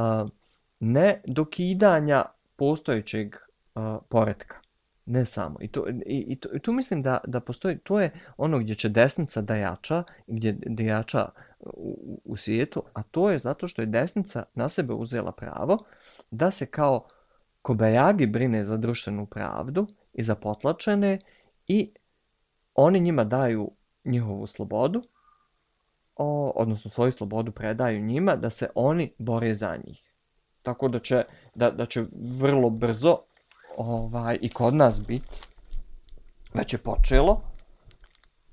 ne dokidanja postojećeg e, poretka. Ne samo. I, to, i, i, to, i tu mislim da, da postoji, to je ono gdje će desnica da jača, gdje da jača u, u svijetu, a to je zato što je desnica na sebe uzela pravo da se kao kobajagi brine za društvenu pravdu i za potlačene i oni njima daju njihovu slobodu o, odnosno svoju slobodu predaju njima, da se oni bore za njih. Tako da će, da, da će vrlo brzo ovaj, i kod nas biti, već je počelo,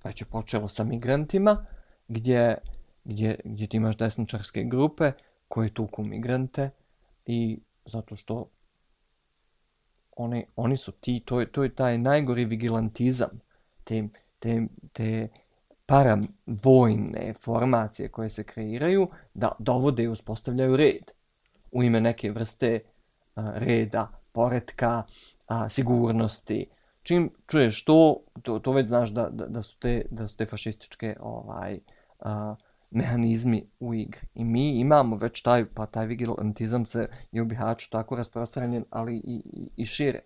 već je počelo sa migrantima, gdje, gdje, gdje ti imaš desničarske grupe koje tuku migrante i zato što oni, oni su ti, to je, to je taj najgori vigilantizam, te, te, te paravojne formacije koje se kreiraju, da dovode i uspostavljaju red u ime neke vrste a, reda, poretka, a, sigurnosti. Čim čuješ to, to, to već znaš da, da, da, su te, da su te fašističke ovaj, a, mehanizmi u igri. I mi imamo već taj, pa taj vigilantizam se i u Bihaću tako rasprostranjen, ali i, i, i šire.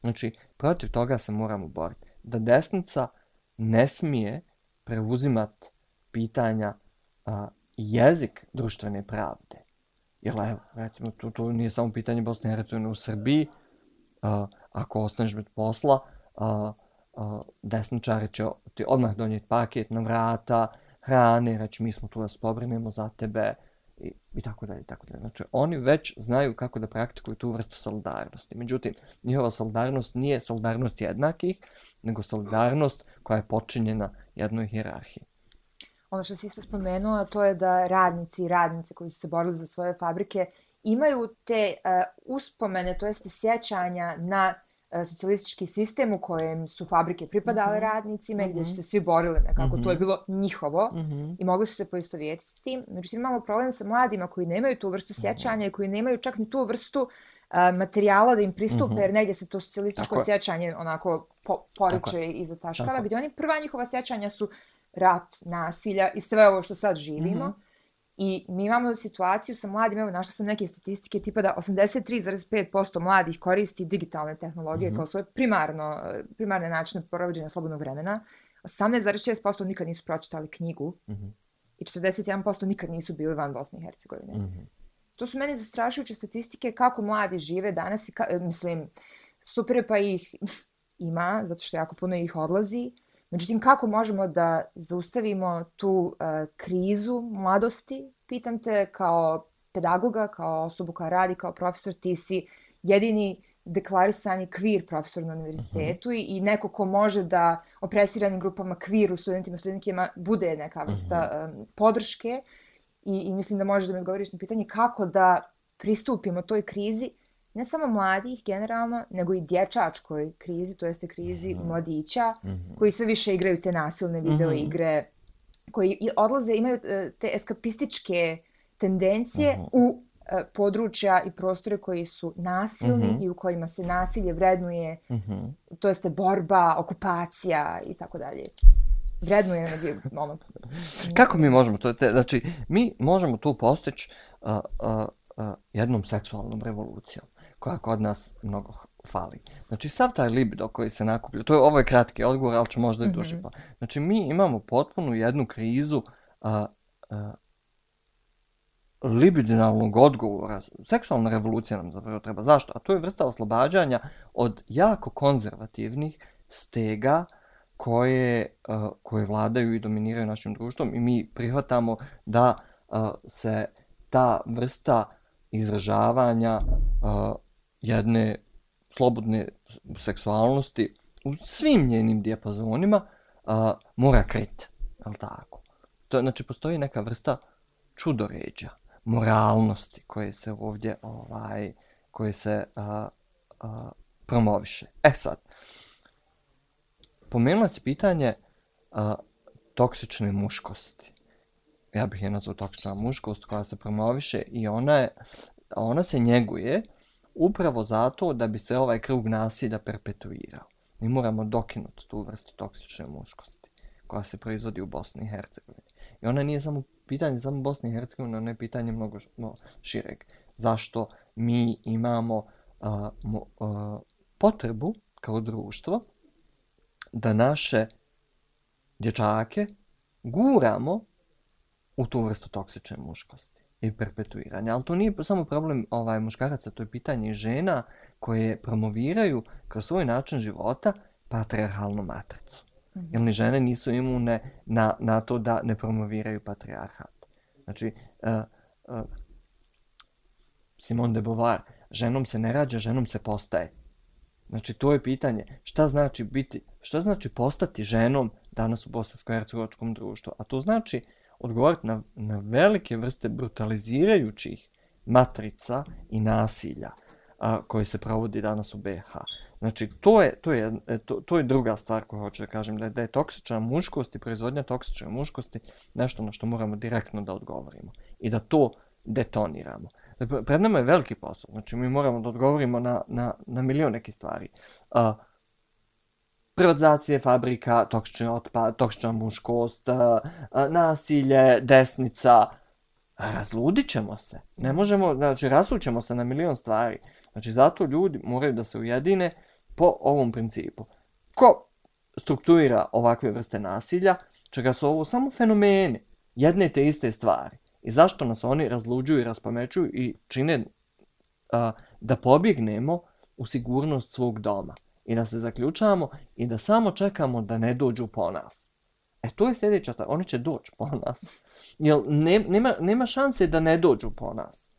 Znači, protiv toga se moramo boriti. Da desnica ne smije preuzimat pitanja a, jezik društvene pravde. Jer, evo, recimo, to, to nije samo pitanje Bosne i Hercegovine u Srbiji. A, ako ostaneš bez posla, a, a, desničari će ti odmah donijeti paket na vrata, hrane, reći mi smo tu da se pobrinemo za tebe i, i tako dalje, i tako dalje. Znači, oni već znaju kako da praktikuju tu vrstu solidarnosti. Međutim, njihova solidarnost nije solidarnost jednakih, nego solidarnost koja je počinjena jednoj hirarhiji. Ono što si isto spomenuo, to je da radnici i radnice koji su se borili za svoje fabrike imaju te uh, uspomene, to jeste sjećanja na socijalistički sistem u kojem su fabrike pripadale mm -hmm. radnicima, mm -hmm. gdje su se svi borili nekako, mm -hmm. to je mhm. bilo njihovo mm -hmm. i mogli su se poistovjetiti s tim. Međutim, imamo problem sa mladima koji nemaju tu vrstu mhm. sjećanja mm -hmm. i koji nemaju čak ni tu vrstu uh, materijala da im pristupe, mm -hmm. jer negdje se to socijalističko Tako sjećanje onako po, poriče i zataškava, gdje oni prva njihova sjećanja su rat, nasilja i sve ovo što sad živimo. Mm -hmm. I mi imamo situaciju sa mladim, evo našla sam neke statistike, tipa da 83,5% mladih koristi digitalne tehnologije mm -hmm. kao svoje primarno, primarne načine provođenja slobodnog vremena. 18,6% nikad nisu pročitali knjigu mm -hmm. i 41% nikad nisu bili van Bosne i Hercegovine. Mm -hmm. To su meni zastrašujuće statistike kako mladi žive danas i ka, mislim, super pa ih ima, zato što jako puno ih odlazi, Međutim, kako možemo da zaustavimo tu uh, krizu mladosti? Pitam te kao pedagoga, kao osobu koja radi, kao profesor, ti si jedini deklarisani kvir profesor na univerzitetu uh -huh. i, i neko ko može da opresiranim grupama kvir u studentima, studentima bude neka vrsta uh -huh. um, podrške I, i mislim da možeš da mi odgovoriš na pitanje kako da pristupimo toj krizi ne samo mladih generalno, nego i dječačkoj krizi, to jeste krizi mm -hmm. mladića, mm -hmm. koji sve više igraju te nasilne video mm -hmm. igre, koji odlaze, imaju e, te eskapističke tendencije mm -hmm. u e, područja i prostore koji su nasilni mm -hmm. i u kojima se nasilje vrednuje, mm -hmm. to jeste borba, okupacija i tako dalje. Vrednuje ono... Kako mi možemo to? Te, znači, mi možemo tu postići uh, uh, uh, jednom seksualnom revolucijom koja kod nas mnogo fali. Znači, sav taj libido koji se nakuplja, to je ovo je kratki odgovor, ali će možda i duže. Mm -hmm. Znači, mi imamo potpunu jednu krizu a, a, libidinalnog odgovora. Seksualna revolucija nam zapravo treba. Zašto? A to je vrsta oslobađanja od jako konzervativnih stega koje, a, koje vladaju i dominiraju našim društvom i mi prihvatamo da a, se ta vrsta izražavanja a, jedne slobodne seksualnosti u svim njenim dijapazonima a, mora kret, jel tako? To, znači, postoji neka vrsta čudoređa, moralnosti koje se ovdje ovaj, koje se a, a, promoviše. E sad, pomenula se pitanje a, toksične muškosti. Ja bih je nazvao toksična muškost koja se promoviše i ona, je, ona se njeguje upravo zato da bi se ovaj krug nasilja perpetuirao. Mi moramo dokinuti tu vrstu toksične muškosti koja se proizvodi u Bosni i Hercegovini. I ona nije samo pitanje samo Bosne i Hercegovine, ona je pitanje mnogo šireg. Zašto mi imamo uh, mo, uh, potrebu kao društvo da naše dječake guramo u tu vrstu toksične muškosti i perpetuiranja. Ali to nije samo problem ovaj muškaraca, to je pitanje žena koje promoviraju kroz svoj način života patriarhalnu matricu. Mm -hmm. Jer ni žene nisu imune na, na to da ne promoviraju patrijarhat. Znači, uh, uh, Simone de Beauvoir, ženom se ne rađa, ženom se postaje. Znači, to je pitanje. Šta znači biti, šta znači postati ženom danas u bosansko-hercegovačkom društvu? A to znači odgovoriti na, na velike vrste brutalizirajućih matrica i nasilja a, koji se provodi danas u BH. Znači, to je, to je, e, to, to je druga stvar koju hoću da kažem, da je, da je toksična muškost i proizvodnja toksične muškosti nešto na što moramo direktno da odgovorimo i da to detoniramo. Dakle, pred nama je veliki posao, znači mi moramo da odgovorimo na, na, na milion nekih stvari. Uh, privatizacije fabrika, toksični otpad, toksična muškost, nasilje, desnica, razludit ćemo se. Ne možemo, znači rasućemo se na milion stvari. Znači zato ljudi moraju da se ujedine po ovom principu. Ko strukturira ovakve vrste nasilja, čega su ovo samo fenomeni, jedne te iste stvari. I zašto nas oni razluđuju i raspamećuju i čine uh, da pobjegnemo u sigurnost svog doma. I da se zaključamo i da samo čekamo da ne dođu po nas. E to je sljedeća stvar. Oni će doći po nas. Jer ne, nema, nema šanse da ne dođu po nas.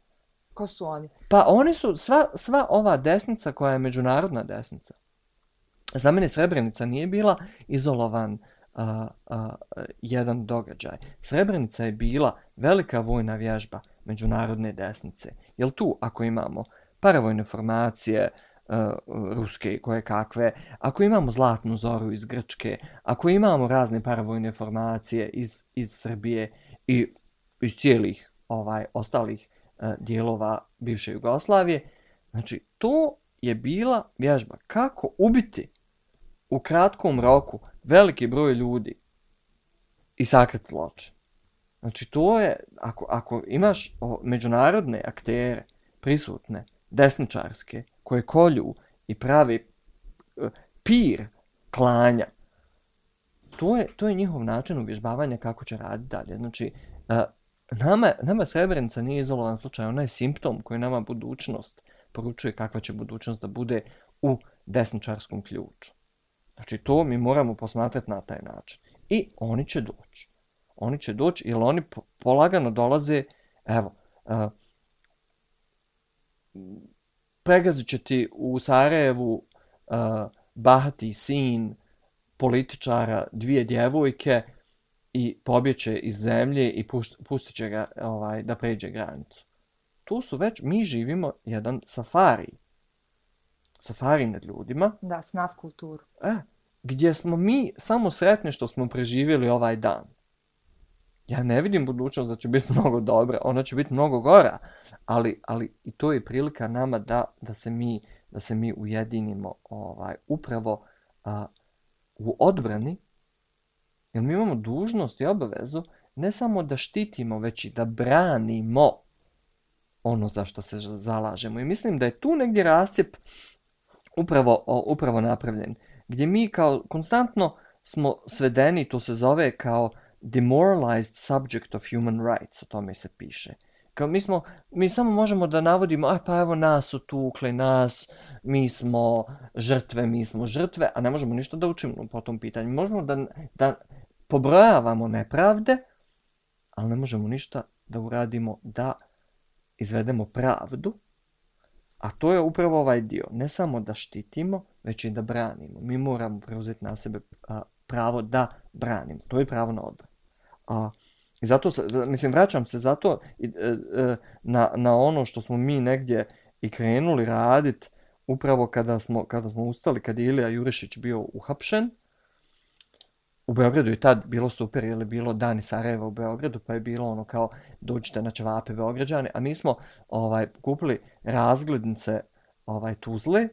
Ko su oni? Pa oni su sva, sva ova desnica koja je međunarodna desnica. Za mene Srebrenica nije bila izolovan a, a, jedan događaj. Srebrenica je bila velika vojna vježba međunarodne desnice. Jel tu, ako imamo paravojne formacije, uh, E, ruske koje kakve, ako imamo zlatnu zoru iz Grčke, ako imamo razne paravojne formacije iz, iz Srbije i iz cijelih ovaj ostalih uh, dijelova bivše Jugoslavije, znači to je bila vježba kako ubiti u kratkom roku veliki broj ljudi i sakrati zločin. Znači to je, ako, ako imaš o, međunarodne aktere prisutne, desničarske, koje kolju i pravi eh, pir klanja, to je, to je njihov način uvježbavanja kako će raditi dalje. Znači, eh, nama, nama Srebrenica nije izolovan slučaj, ona je simptom koji nama budućnost poručuje kakva će budućnost da bude u desničarskom ključu. Znači, to mi moramo posmatrati na taj način. I oni će doći. Oni će doći, jer oni polagano dolaze, evo, uh, pregazit će ti u Sarajevu uh, bahati sin političara, dvije djevojke i pobjeće iz zemlje i pustit će ga ovaj, da pređe granicu. Tu su već, mi živimo jedan safari. Safari nad ljudima. Da, snav kulturu. E, gdje smo mi samo sretni što smo preživjeli ovaj dan. Ja ne vidim budućnost da će biti mnogo dobra, ona će biti mnogo gora, ali, ali i to je prilika nama da, da, se, mi, da se mi ujedinimo ovaj, upravo a, u odbrani, jer mi imamo dužnost i obavezu ne samo da štitimo, već i da branimo ono za što se zalažemo. I mislim da je tu negdje rascijep upravo, upravo napravljen gdje mi kao konstantno smo svedeni, to se zove kao demoralized subject of human rights, o tome se piše. Kao mi smo, mi samo možemo da navodimo, aj pa evo nas su tukli, nas, mi smo žrtve, mi smo žrtve, a ne možemo ništa da učimo po tom pitanju. Možemo da, da pobrojavamo nepravde, ali ne možemo ništa da uradimo da izvedemo pravdu, a to je upravo ovaj dio. Ne samo da štitimo, već i da branimo. Mi moramo preuzeti na sebe a, pravo da branimo. To je pravo na odbran. A, I zato, mislim, vraćam se zato e, e, na, na ono što smo mi negdje i krenuli radit upravo kada smo, kada smo ustali, kad je Ilija Jurišić bio uhapšen, u Beogradu je tad bilo super, je bilo Dani Sarajeva u Beogradu, pa je bilo ono kao dođite na čevape Beograđane, a mi smo ovaj kupili razglednice ovaj Tuzle,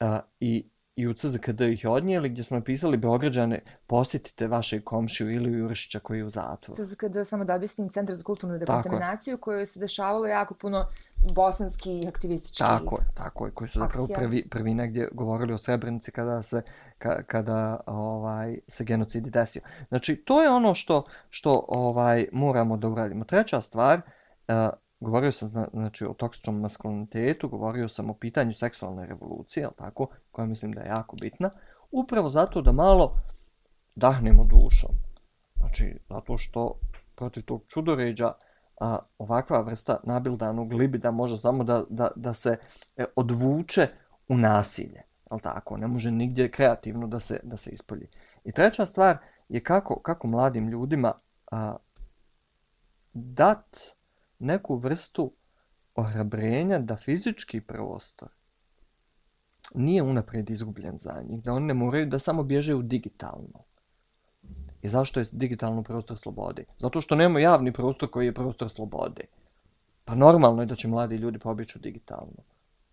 a, i, i u CZKD ih odnijeli gdje smo napisali Beograđane posjetite vaše komšiju ili Jurišića koji je u zatvoru. CZKD, samo da objasnim, Centar za kulturnu dekontaminaciju koju se dešavalo jako puno bosanski aktivistički Tako je, tako je, koji su zapravo prvi, prvi negdje govorili o Srebrenici kada se, ka, kada ovaj se genocidi desio. Znači, to je ono što, što ovaj moramo da uradimo. Treća stvar, uh, govorio sam znači, o toksičnom maskulinitetu, govorio sam o pitanju seksualne revolucije, al tako, koja mislim da je jako bitna, upravo zato da malo dahnemo dušom. Znači, zato što protiv tog čudoređa a, ovakva vrsta nabildanog libida može samo da, da, da se e, odvuče u nasilje. Al tako, ne može nigdje kreativno da se, da se ispolji. I treća stvar je kako, kako mladim ljudima a, dat neku vrstu ohrabrenja da fizički prostor nije unaprijed izgubljen za njih, da oni ne moraju da samo bježe u digitalno. I zašto je digitalno prostor slobode? Zato što nema javni prostor koji je prostor slobode. Pa normalno je da će mladi ljudi pobjeći u digitalno.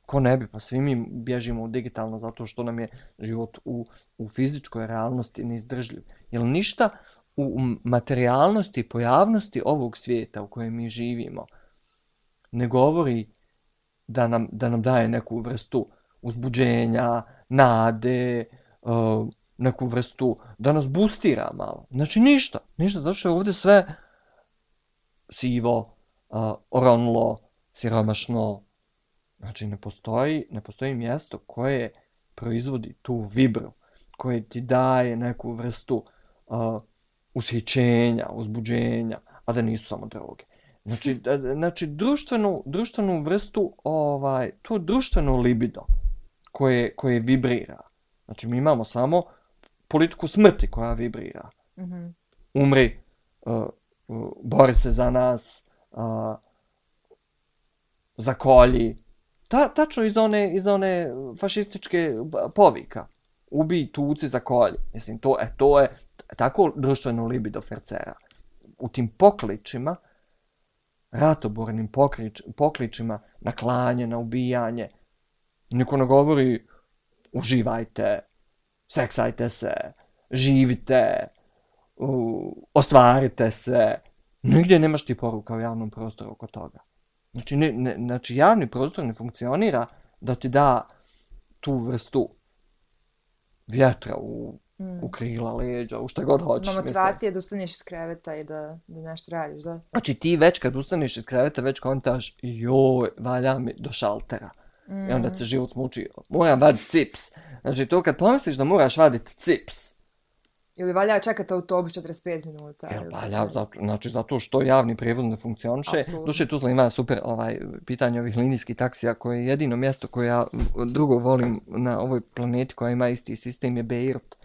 Ko ne bi? Pa svi mi bježimo u digitalno zato što nam je život u, u fizičkoj realnosti neizdržljiv. Jer ništa u materijalnosti i pojavnosti ovog svijeta u kojem mi živimo ne govori da nam, da nam daje neku vrstu uzbuđenja, nade, uh, neku vrstu, da nas bustira malo. Znači ništa, ništa, zato što je ovdje sve sivo, uh, oronlo, siromašno. Znači ne postoji, ne postoji mjesto koje proizvodi tu vibru, koje ti daje neku vrstu uh, ushićenja, uzbuđenja, a da nisu samo droge. Znači, znači društvenu, društvenu vrstu, ovaj, to društveno libido koje, koje vibrira. Znači, mi imamo samo politiku smrti koja vibrira. Mm -hmm. Umri, uh, uh, bori se za nas, uh, zakolji. Ta, tačno iz one, iz one fašističke povika. Ubi, tuci, zakolji. Mislim, to, e, to je tako društveno libido fercera. U tim pokličima, ratobornim poklič, pokličima na klanje, na ubijanje, niko ne govori uživajte, seksajte se, živite, uh, ostvarite se. Nigdje nemaš ti poruka u javnom prostoru oko toga. Znači, ne, ne, znači javni prostor ne funkcionira da ti da tu vrstu vjetra u, mm. u krila, leđa, u šta god hoćeš. Ma motivacija da ustaneš iz kreveta i da, da nešto radiš, da? Znači ti već kad ustaneš iz kreveta, već kontaš, joj, valja mi do šaltera. Mm. I onda se život muči, moram vaditi cips. Znači to kad pomisliš da moraš vaditi cips. Ili valja čekati autobus 45 minuta. Jel valja, zato, znači zato što javni prijevoz ne funkcioniše. Duše Tuzla ima super ovaj, pitanje ovih linijskih taksija koje je jedino mjesto koje ja drugo volim na ovoj planeti koja ima isti sistem je Beirut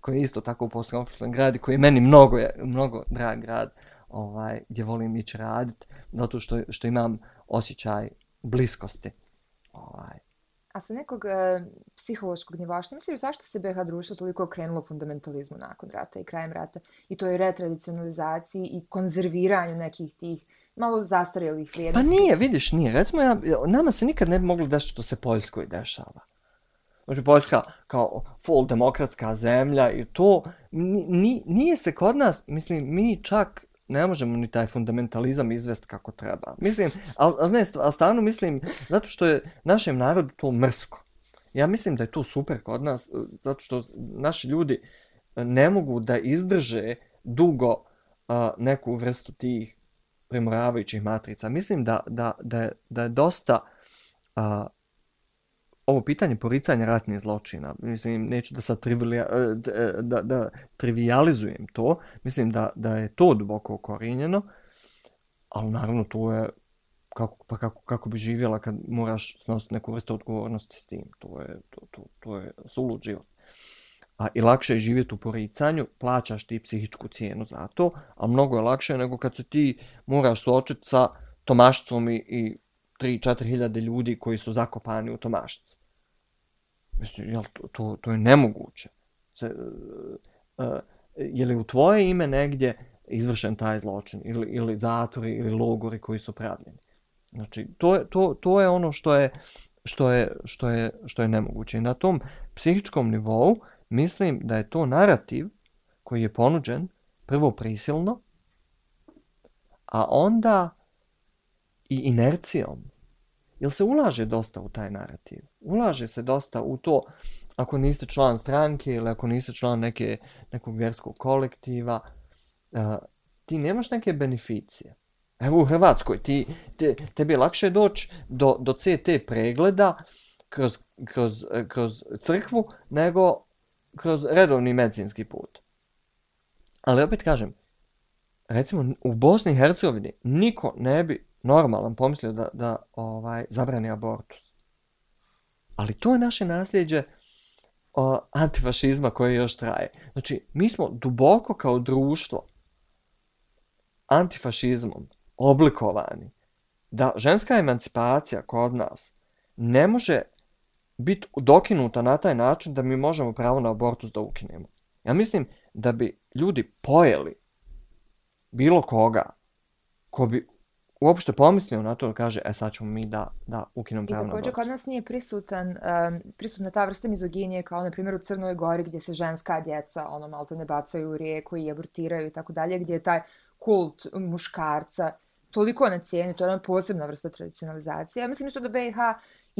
koji je isto tako u postkonfliktnom gradi koji je meni mnogo, je, mnogo drag grad ovaj, gdje volim ići raditi zato što, što imam osjećaj bliskosti. Ovaj. A sa nekog e, psihološkog nivoa, što misliš zašto se BH društvo toliko okrenulo fundamentalizmu nakon rata i krajem rata i to je retradicionalizaciji i konzerviranju nekih tih malo zastarjelih vrijednosti? Pa nije, vidiš, nije. Recimo, ja, nama se nikad ne bi moglo desiti što se Poljskoj dešava. Znači, Poljska kao full demokratska zemlja i to, ni, nije se kod nas, mislim, mi čak ne možemo ni taj fundamentalizam izvest kako treba. Mislim, ali al ne, al stvarno mislim, zato što je našem narodu to mrsko. Ja mislim da je to super kod nas, zato što naši ljudi eh, ne mogu da izdrže dugo uh, neku vrstu tih primoravajućih matrica. Mislim da, da, da, je, da je dosta uh, ovo pitanje poricanja ratnih zločina, mislim, neću da sad trivialija, e, e, da, da trivializujem to, mislim da, da je to duboko okorinjeno, ali naravno to je kako, pa kako, kako bi živjela kad moraš snositi neku vrstu odgovornosti s tim. To je, to, to, to je sulud život. A i lakše je živjeti u poricanju, plaćaš ti psihičku cijenu za to, a mnogo je lakše nego kad se ti moraš suočiti sa tomaštvom i, i 3-4 hiljade ljudi koji su zakopani u tomašci. Mislim, jel, to, to, to je nemoguće. Se, uh, uh, je li u tvoje ime negdje izvršen taj zločin ili, ili zatvori ili logori koji su pravljeni? Znači, to je, to, to je ono što je, što je, što je, što je nemoguće. I na tom psihičkom nivou mislim da je to narativ koji je ponuđen prvo prisilno, a onda i inercijom. Jer se ulaže dosta u taj narativ? Ulaže se dosta u to ako niste član stranke ili ako niste član neke, nekog vjerskog kolektiva, uh, ti nemaš neke beneficije. Evo u Hrvatskoj, ti, te, tebi je lakše doći do, do CT pregleda kroz, kroz, kroz crkvu nego kroz redovni medicinski put. Ali opet kažem, recimo u Bosni i Hercegovini niko ne bi normalan pomislio da, da ovaj zabrani abortus. Ali to je naše nasljeđe o, antifašizma koje još traje. Znači, mi smo duboko kao društvo antifašizmom oblikovani da ženska emancipacija kod nas ne može biti dokinuta na taj način da mi možemo pravo na abortus da ukinemo. Ja mislim da bi ljudi pojeli bilo koga ko bi uopšte pomislio na to da kaže, e sad ćemo mi da, da ukinemo pravo na abortus. kod nas nije prisutan, um, prisutna ta vrsta mizoginije kao na primjer u Crnoj Gori gdje se ženska djeca ono malo ne bacaju u rijeku i abortiraju i tako dalje, gdje je taj kult muškarca toliko na cijeni, to je jedna posebna vrsta tradicionalizacije. Ja mislim isto da BiH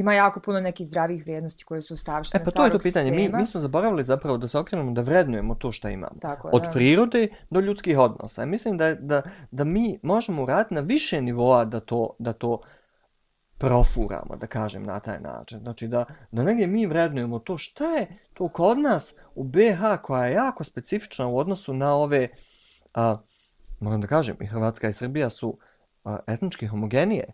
ima jako puno nekih zdravih vrijednosti koje su stavštene E pa to je to pitanje. Mi, mi smo zaboravili zapravo da se okrenemo da vrednujemo to što imamo. Tako Od da. prirode do ljudskih odnosa. mislim da, da, da mi možemo uraditi na više nivoa da to, da to profuramo, da kažem na taj način. Znači da, da negdje mi vrednujemo to šta je to kod nas u BH koja je jako specifična u odnosu na ove, a, moram da kažem, i Hrvatska i Srbija su a, etnički homogenije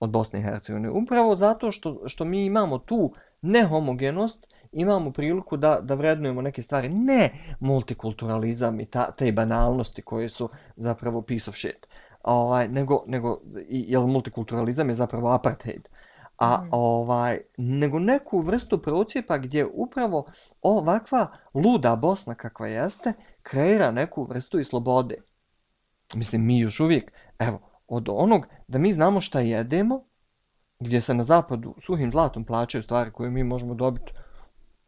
od Bosne i Hercegovine. Upravo zato što, što mi imamo tu nehomogenost, imamo priliku da, da vrednujemo neke stvari. Ne multikulturalizam i ta, te banalnosti koje su zapravo piece of shit. Ovaj, nego, nego, jer multikulturalizam je zapravo apartheid. A mm. ovaj, nego neku vrstu procijepa gdje upravo ovakva luda Bosna kakva jeste, kreira neku vrstu i slobode. Mislim, mi još uvijek, evo, od onog da mi znamo šta jedemo, gdje se na zapadu suhim zlatom plaćaju stvari koje mi možemo dobiti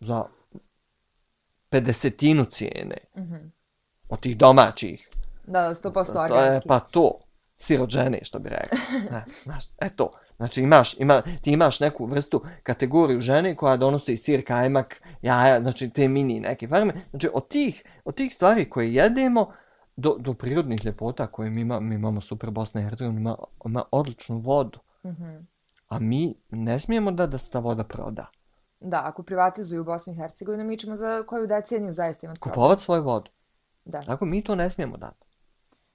za 50 cijene mm -hmm. od tih domaćih. Da, 100% organski. Pa to, sirot žene, što bi rekao. Ne, znaš, eto, znači imaš, ima, ti imaš neku vrstu kategoriju žene koja donosi sir, kajmak, jaja, znači te mini neke farme. Znači od tih, od tih stvari koje jedemo, do, do prirodnih ljepota koje mi, ima, mi imamo super Bosna i Hercegovina, ima, ima odličnu vodu. Mm -hmm. A mi ne smijemo da da se ta voda proda. Da, ako privatizuju Bosnu i Hercegovinu, mi ćemo za koju deceniju zaista imati Kupovat svoju vodu. Da. Tako mi to ne smijemo dati.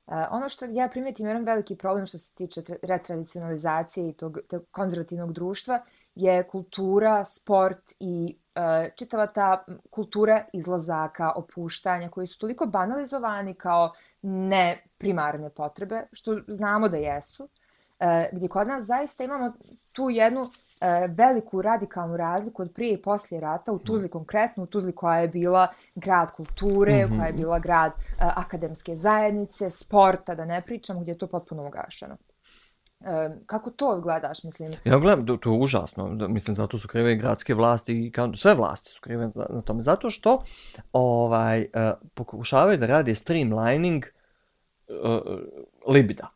Uh, ono što ja primijetim, jedan veliki problem što se tiče retradicionalizacije i tog, tog konzervativnog društva je kultura, sport i čitava ta kultura izlazaka, opuštanja koji su toliko banalizovani kao ne primarne potrebe, što znamo da jesu, uh, gdje kod nas zaista imamo tu jednu uh, veliku radikalnu razliku od prije i poslije rata u Tuzli konkretno, u Tuzli koja je bila grad kulture, mm -hmm. koja je bila grad akademske zajednice, sporta, da ne pričam, gdje je to potpuno ugašeno. E, kako to gledaš, mislim? Ja gledam, to, to je užasno. Mislim, zato su krive i gradske vlasti i kao, sve vlasti su krive na tome. Zato što ovaj, uh, pokušavaju da radi streamlining uh, libida.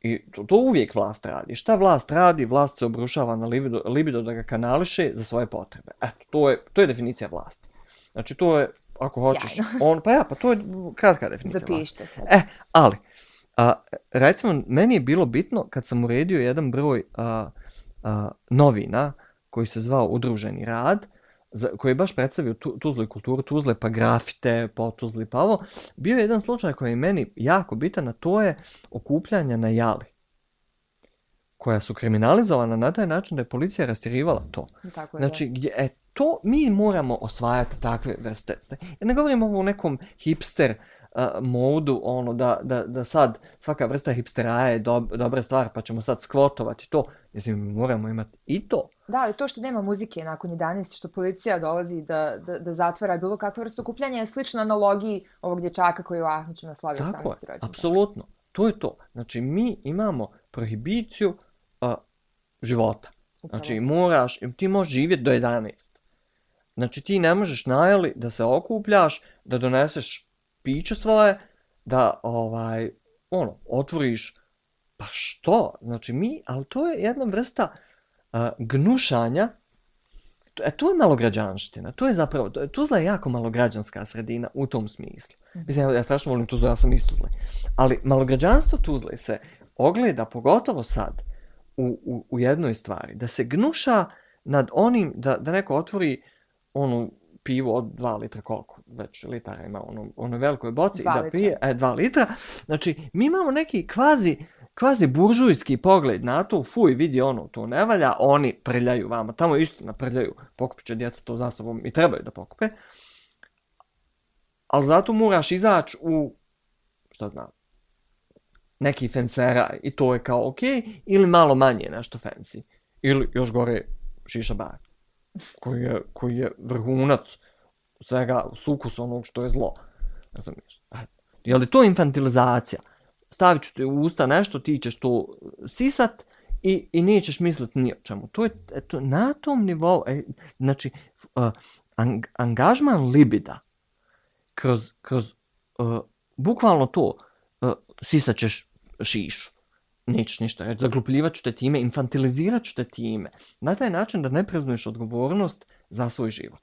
I to, to uvijek vlast radi. Šta vlast radi? Vlast se obrušava na libido, libido da ga kanališe za svoje potrebe. Eto, to je, to je definicija vlasti. Znači, to je, ako Sjajno. hoćeš, on, pa ja, pa to je kratka definicija Zapište vlasti. se. E, ali, uh, A, recimo, meni je bilo bitno kad sam uredio jedan broj a, a, novina koji se zvao Udruženi rad, za, koji je baš predstavio tu, Tuzlu i kulturu, Tuzle pa grafite, po Tuzli pa ovo, bio je jedan slučaj koji je meni jako bitan, a to je okupljanja na jali koja su kriminalizovana na taj način da je policija rastjerivala to. Tako je, znači, gdje, e, to mi moramo osvajati takve vrste. Ja ne govorim ovo u nekom hipster uh, modu, ono, da, da, da sad svaka vrsta hipsteraja je dob, dobra stvar, pa ćemo sad skvotovati to. Mislim, moramo imati i to. Da, ali to što nema muzike nakon 11, što policija dolazi da, da, da zatvara bilo kakva vrsta okupljanja je slično analogiji ovog dječaka koji je u Ahmiću naslavio 18. rođendan. Tako je, apsolutno. To je to. Znači, mi imamo prohibiciju uh, života. Upravo. Znači, moraš, ti možeš živjeti do 11. Znači, ti ne možeš najeli da se okupljaš, da doneseš piće svoje, da ovaj, ono, otvoriš, pa što? Znači mi, ali to je jedna vrsta uh, gnušanja, E, to je malo građanština, to je zapravo, to, Tuzla je jako malo građanska sredina u tom smislu. Mhm. Mislim, ja, ja strašno volim Tuzla, ja sam iz Tuzle. Ali malograđanstvo Tuzle se ogleda, pogotovo sad, u, u, u jednoj stvari, da se gnuša nad onim, da, da neko otvori onu pivo od 2 litra, koliko već litara ima ono, ono velikoj boci, Dva da litra. pije, e, 2 litra. Znači, mi imamo neki kvazi, kvazi buržujski pogled na to, fuj, vidi ono, to ne valja, oni prljaju vama, tamo istina prljaju, pokupit će djeca to za sobom i trebaju da pokupe. Ali zato moraš izaći u, šta znam, neki fenseraj i to je kao ok, ili malo manje nešto fancy. Ili još gore šiša bar, koji je, koji je vrhunac svega sukus onog što je zlo. Razumiješ? znam Je li to infantilizacija? Stavit ću ti u usta nešto, ti ćeš to sisat i, i nećeš misliti ni o čemu. To je eto, na tom nivou, e, znači, uh, ang, angažman libida kroz, kroz uh, bukvalno to, uh, sisat ćeš šišu, nećeš ništa reći, zaglupljivat ću te time, infantilizirat ću te time, na taj način da ne preuzmeš odgovornost za svoj život.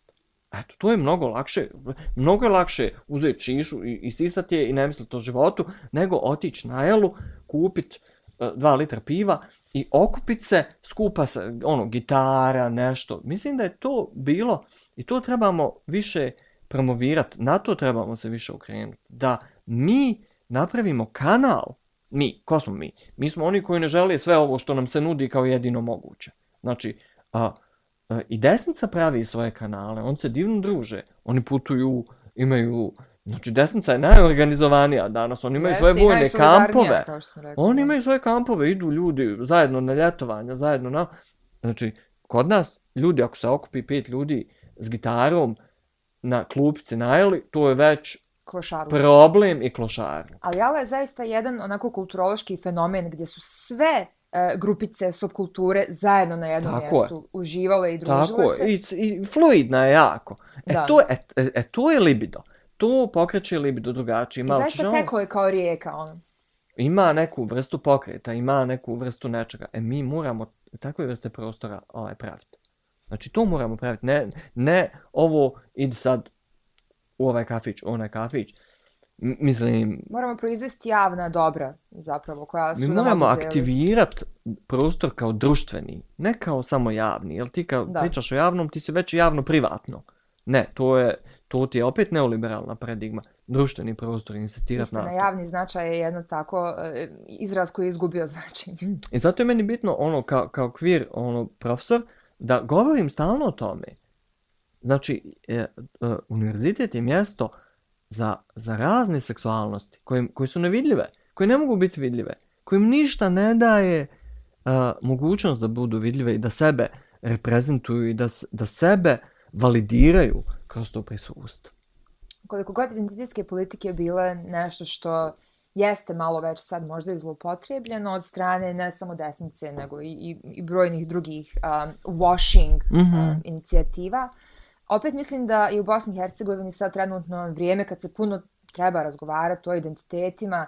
Eto, to je mnogo lakše, mnogo je lakše uzeti čišu i, i sisati je i ne misliti o životu, nego otići na jelu, kupit uh, dva litra piva i okupit se, skupa se, ono, gitara, nešto. Mislim da je to bilo, i to trebamo više promovirati, na to trebamo se više okrenuti, da mi napravimo kanal, mi, ko smo mi? Mi smo oni koji ne žele sve ovo što nam se nudi kao jedino moguće. Znači, a, a, i desnica pravi svoje kanale, on se divno druže, oni putuju, imaju, znači desnica je najorganizovanija danas, oni imaju Jeste, svoje vojne kampove, oni imaju svoje kampove, idu ljudi zajedno na ljetovanja, zajedno na, znači, kod nas ljudi, ako se okupi pet ljudi s gitarom na klupici najeli, to je već Klošaru. problem i klošar. Ali Jala je zaista jedan onako kulturološki fenomen gdje su sve e, grupice subkulture zajedno na jednom Tako je. mjestu uživale i družile Tako se. je, I, i fluidna je jako. E, Da. to, je- e, e, e, to je libido. To pokreće libido drugačije. I Malo ćeš zaista teklo je kao rijeka, ono. ima neku vrstu pokreta, ima neku vrstu nečega. E mi moramo takve vrste prostora ovaj, praviti. Znači to moramo praviti. Ne, ne ovo idi sad u ovaj kafić, u onaj kafić. M- Mislim, Moramo proizvesti javna dobra, zapravo, koja su mi moramo aktivirati prostor kao društveni, ne kao samo javni. Jel ti kad Da. pričaš o javnom, ti si već javno privatno. Ne, to je to ti je opet neoliberalna paradigma. Društveni prostor, insistirati na to. javni značaj je jedno tako e, izraz koji je izgubio značenje. I zato je meni bitno ono kao, kao kvir ono profesor da govorim stalno o tome. Znači, e, e, univerzitet je mjesto za, za razne seksualnosti koje, koje su nevidljive, koje ne mogu biti vidljive, kojim ništa ne daje a, mogućnost da budu vidljive i da sebe reprezentuju i da, da sebe validiraju kroz to prisustvo. Koliko god identitetske politike bile nešto što jeste malo već sad možda i zloupotrebljeno od strane ne samo desnice, nego i, i, i brojnih drugih um, washing Mhm. um, inicijativa. Opet mislim da je u Bosni i Hercegovini sad trenutno vrijeme kad se puno treba razgovarati o identitetima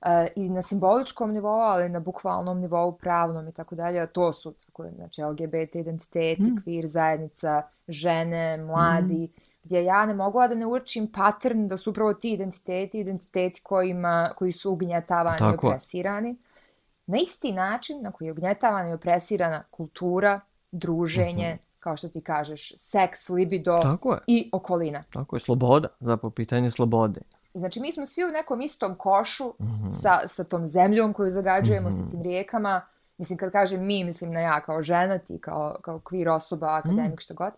uh, i na simboličkom nivou, ali i na bukvalnom nivou, pravnom i tako dalje. To su tako, znači, LGBT identiteti, Mm. queer zajednica, žene, mladi, gdje ja ne mogu da ne uočim pattern da su upravo ti identiteti, identiteti kojima, koji su ugnjetavani i Tako opresirani. Na isti način na koji je ugnjetavana i opresirana kultura, druženje, kao što ti kažeš, seks, libido Tako je, i okolina. tako je, sloboda, zapravo pitanje slobode. Znači, mi smo svi u nekom istom košu Mhm. sa, sa tom zemljom koju zagađujemo, Mhm. sa tim rijekama. Mislim, kad kažem mi, mislim na ja kao žena, ti kao, kao queer osoba, akademik, što god.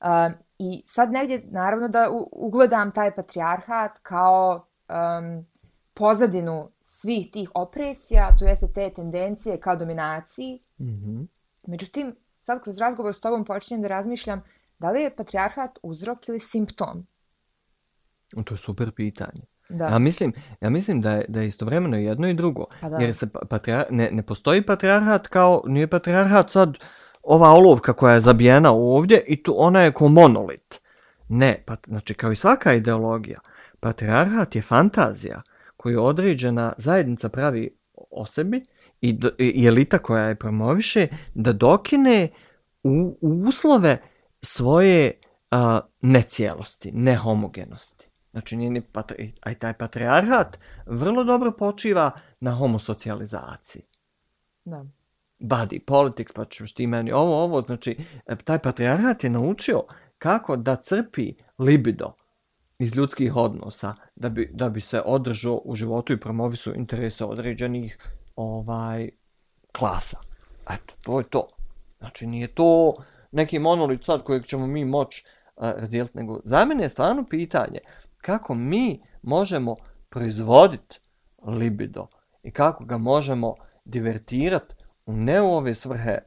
Um, I sad negdje, naravno, da u- ugledam taj patrijarhat kao um, pozadinu svih tih opresija, to jeste te tendencije ka dominaciji. Mhm. Međutim, sad kroz razgovor s tobom počinjem da razmišljam da li je patrijarhat uzrok ili simptom. To je super pitanje. Da. Ja mislim, ja mislim da je, da je istovremeno jedno i drugo. Pa da. Jer se pa- patrijar, ne, ne postoji patrijarhat kao, nije patrijarhat sad ova olovka koja je zabijena ovdje i tu ona je ko monolit. Ne, pa, znači kao i svaka ideologija, patrijarhat je fantazija koju određena zajednica pravi o sebi i, do, i elita koja je promoviše da dokine u, u uslove svoje a, necijelosti, nehomogenosti. Znači, njeni patri, a i taj patrijarhat vrlo dobro počiva na homosocijalizaciji. Da. Body politics, pa ćeš ti meni ovo, ovo, znači, e, taj patrijarhat je naučio kako da crpi libido iz ljudskih odnosa da bi, da bi se održao u životu i promovisu interese određenih ovaj klasa. Eto, to je to. Znači, nije to neki monolit sad kojeg ćemo mi moći e, razdijeliti, nego za mene je stvarno pitanje kako mi možemo proizvoditi libido i kako ga možemo divertirati u ne u ove svrhe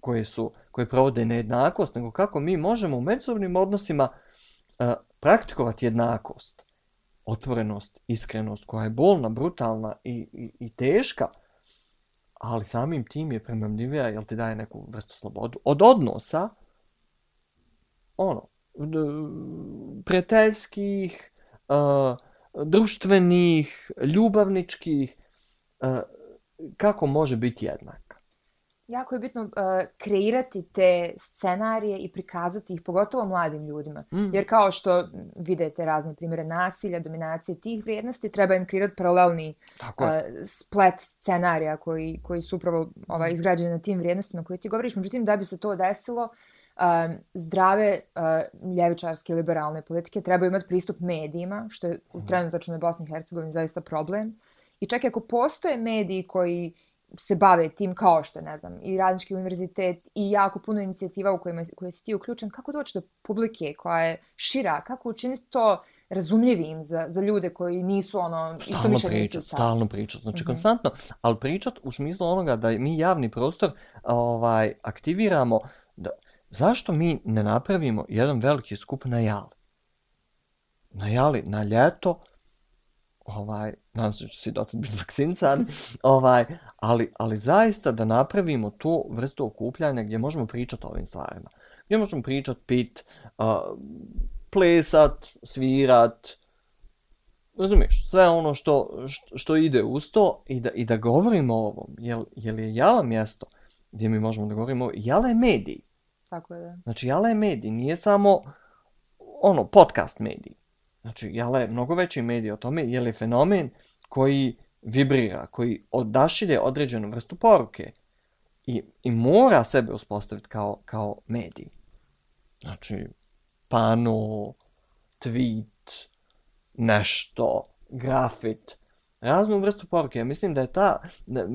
koje su koje provode nejednakost, nego kako mi možemo u međusobnim odnosima e, uh, praktikovati jednakost, otvorenost, iskrenost koja je bolna, brutalna i, i, i teška, ali samim tim je premamljivija, jer ti daje neku vrstu slobodu. Od odnosa, ono, prijateljskih, uh, društvenih, ljubavničkih, uh, kako može biti jednak? Jako je bitno uh, kreirati te scenarije i prikazati ih pogotovo mladim ljudima. Mm. Jer kao što vidite razne primjere nasilja, dominacije tih vrijednosti, treba im kreirati paralelni uh, splet scenarija koji, koji su upravo ovaj, mm. izgrađeni na tim vrijednostima koje ti govoriš. Međutim, da bi se to desilo, uh, zdrave uh, ljevičarske liberalne politike trebaju imati pristup medijima, što je u mm. trenutačnoj Bosni i Hercegovini zaista problem. I čak i ako postoje mediji koji se bave tim kao što ne znam, i Radnički univerzitet i jako puno inicijativa u kojima koje si ti uključen, kako doći do publike koja je šira, kako učiniti to razumljivim za, za ljude koji nisu ono isto mišljenici. Pričat, stalno pričat, znači mm -hmm. konstantno, ali pričat u smislu onoga da mi javni prostor ovaj aktiviramo, da, zašto mi ne napravimo jedan veliki skup na jali? Na jali, na ljeto, ovaj, nadam se da će dotad biti vakcincan, ovaj, ali, ali zaista da napravimo tu vrstu okupljanja gdje možemo pričati o ovim stvarima. Gdje možemo pričati, pit, uh, plesat, svirat, razumiješ, sve ono što, što, što ide uz to i da, i da govorimo o ovom, jel, jel je jala mjesto gdje mi možemo da govorimo, jala je medij. Tako je, da. Znači, jala je medij, nije samo ono, podcast medij. Znači, jala je mnogo veći medij o tome, je je fenomen koji vibrira, koji odašilje određenu vrstu poruke i, i mora sebe uspostaviti kao, kao medij. Znači, pano, tweet, nešto, grafit, raznu vrstu poruke. Ja mislim da je ta... Da,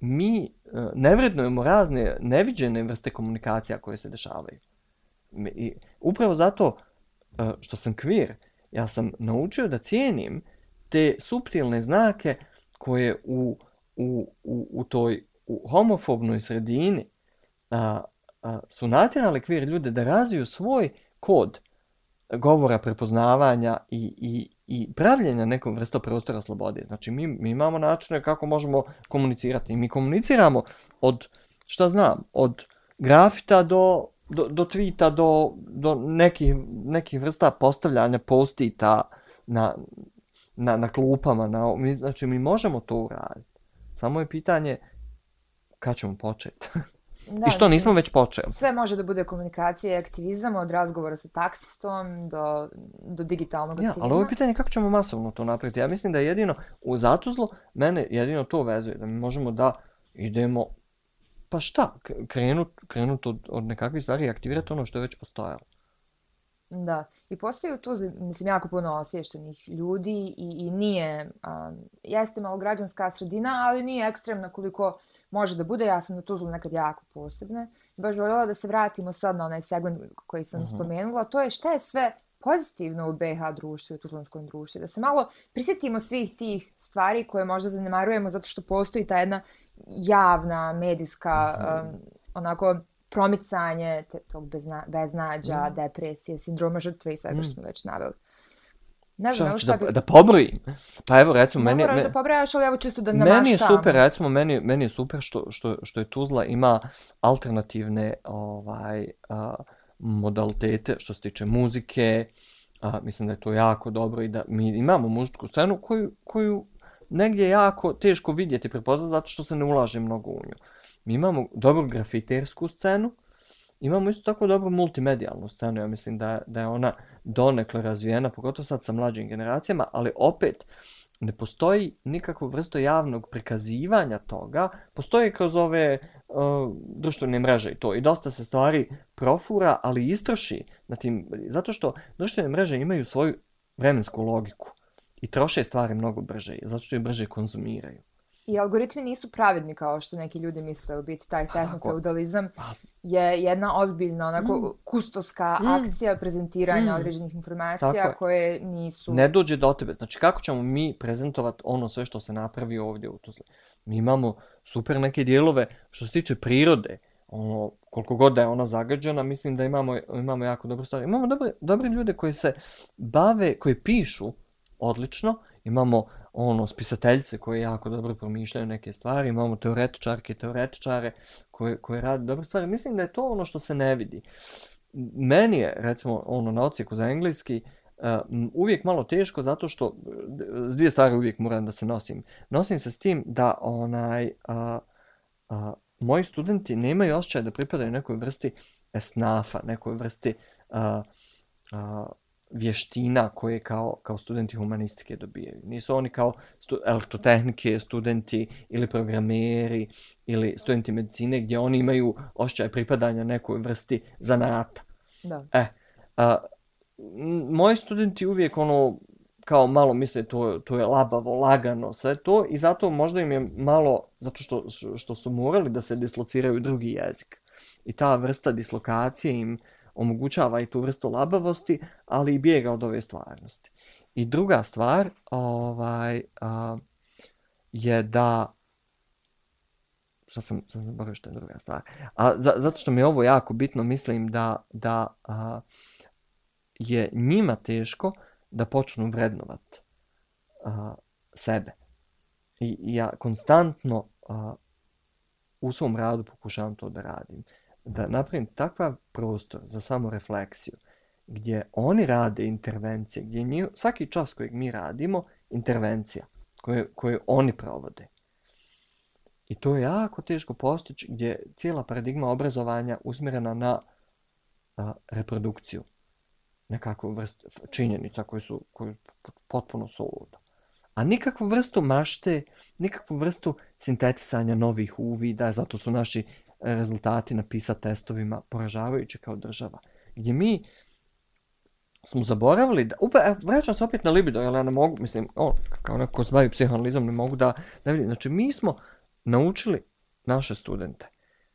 mi e, nevrednujemo razne neviđene vrste komunikacija koje se dešavaju. I upravo zato što sam kvir, ja sam naučio da cijenim te subtilne znake koje u, u, u, u toj u homofobnoj sredini a, a, su natjerali kvir ljude da razviju svoj kod govora, prepoznavanja i, i, i pravljenja nekom vrsta prostora slobode. Znači, mi, mi imamo načine kako možemo komunicirati. I mi komuniciramo od, šta znam, od grafita do, do, do tweeta, do, do nekih, nekih vrsta postavljanja postita na, na, na klupama, na, mi, znači mi možemo to uraditi. Samo je pitanje kad ćemo početi. Da, I što nismo već počeli? Sve može da bude komunikacija i aktivizam od razgovora sa taksistom do, do digitalnog ja, aktivizma. Ali ovo je pitanje kako ćemo masovno to napraviti. Ja mislim da jedino u Zatuzlu mene jedino to vezuje. Da mi možemo da idemo pa šta, krenut, krenut od, od nekakvih stvari i aktivirati ono što je već postojalo. Da, i postoji tu, mislim, jako puno osvještenih ljudi i, i nije, um, jeste malo građanska sredina, ali nije ekstremna koliko može da bude. Ja sam na Tuzlu nekad jako posebna. Baš voljela da se vratimo sad na onaj segment koji sam uh mhm. -huh. spomenula. To je šta je sve pozitivno u BH društvu i u Tuzlanskom društvu. Da se malo prisjetimo svih tih stvari koje možda zanemarujemo zato što postoji ta jedna javna, medijska, uh -huh. um, onako promicanje te, tog bezna, beznađa, mm. depresije, sindroma žrtve i svega mm. što smo već naveli. Ne znam, šta, da, da pobrojim. Pa evo, recimo, ne meni... Ne moraš da pobrojaš, ali evo čisto da namaštamo. Meni je super, recimo, meni, meni je super što, što, što je Tuzla ima alternativne ovaj, a, modalitete što se tiče muzike. A, mislim da je to jako dobro i da mi imamo muzičku scenu koju, koju negdje jako teško vidjeti, prepoznati, zato što se ne ulaže mnogo u nju. Mi imamo dobru grafitersku scenu, imamo isto tako dobru multimedijalnu scenu, ja mislim da, da je ona donekle razvijena, pogotovo sad sa mlađim generacijama, ali opet ne postoji nikakvo vrsto javnog prikazivanja toga, postoji kroz ove uh, društvene mreže i to. I dosta se stvari profura, ali istroši na tim, zato što društvene mreže imaju svoju vremensku logiku i troše stvari mnogo brže, zato što je brže konzumiraju. I algoritmi nisu pravedni kao što neki ljudi misle u biti taj tehnofeudalizam pa. je jedna ozbiljna onako mm. kustoska mm. akcija prezentiranja mm. određenih informacija koje nisu... Ne dođe do tebe. Znači kako ćemo mi prezentovati ono sve što se napravi ovdje u Tuzli? Mi imamo super neke dijelove što se tiče prirode. Ono, koliko god da je ona zagađena, mislim da imamo, imamo jako dobro stvari. Imamo dobre, dobre ljude koji se bave, koji pišu odlično. Imamo ono spisateljice koje jako dobro promišljaju neke stvari, imamo teoretičarke, teoretičare koje, koje rade dobre stvari. Mislim da je to ono što se ne vidi. Meni je, recimo, ono na ocijeku za engleski, uh, uvijek malo teško zato što eh, s dvije stvari uvijek moram da se nosim. Nosim se s tim da onaj uh, uh, moji studenti nemaju osjećaj da pripadaju nekoj vrsti esnafa, nekoj vrsti uh, uh, vještina koje kao, kao studenti humanistike dobijaju. Nisu oni kao stu, elektrotehnike, studenti ili programeri ili studenti medicine gdje oni imaju ošćaj pripadanja nekoj vrsti zanata. Da. E, a, moji studenti uvijek ono kao malo misle to, to je labavo, lagano, sve to i zato možda im je malo, zato što, što su morali da se dislociraju drugi jezik. I ta vrsta dislokacije im uh, omogućava i tu vrstu labavosti, ali i bijega od ove stvarnosti. I druga stvar ovaj, a, je da što sam, što sam zaboravio što je druga stvar. A za, zato što mi je ovo jako bitno, mislim da, da a, je njima teško da počnu vrednovat a, sebe. I, I ja konstantno a, u svom radu pokušavam to da radim da napravim takav prostor za samo refleksiju, gdje oni rade intervencije, gdje nji, svaki čas kojeg mi radimo, intervencija koje, koje oni provode. I to je jako teško postići gdje cijela paradigma obrazovanja usmjerena na a, reprodukciju nekakvu vrstu činjenica koje su koje potpuno suludo. A nikakvu vrstu mašte, nikakvu vrstu sintetisanja novih uvida, zato su naši E, rezultati na PISA testovima poražavajući kao država. Gdje mi smo zaboravili da, upa, e, vraćam se opet na libido, jer ja ne mogu, mislim, on, kao neko ko se bavi psihoanalizom, ne mogu da, da vidim. Znači, mi smo naučili naše studente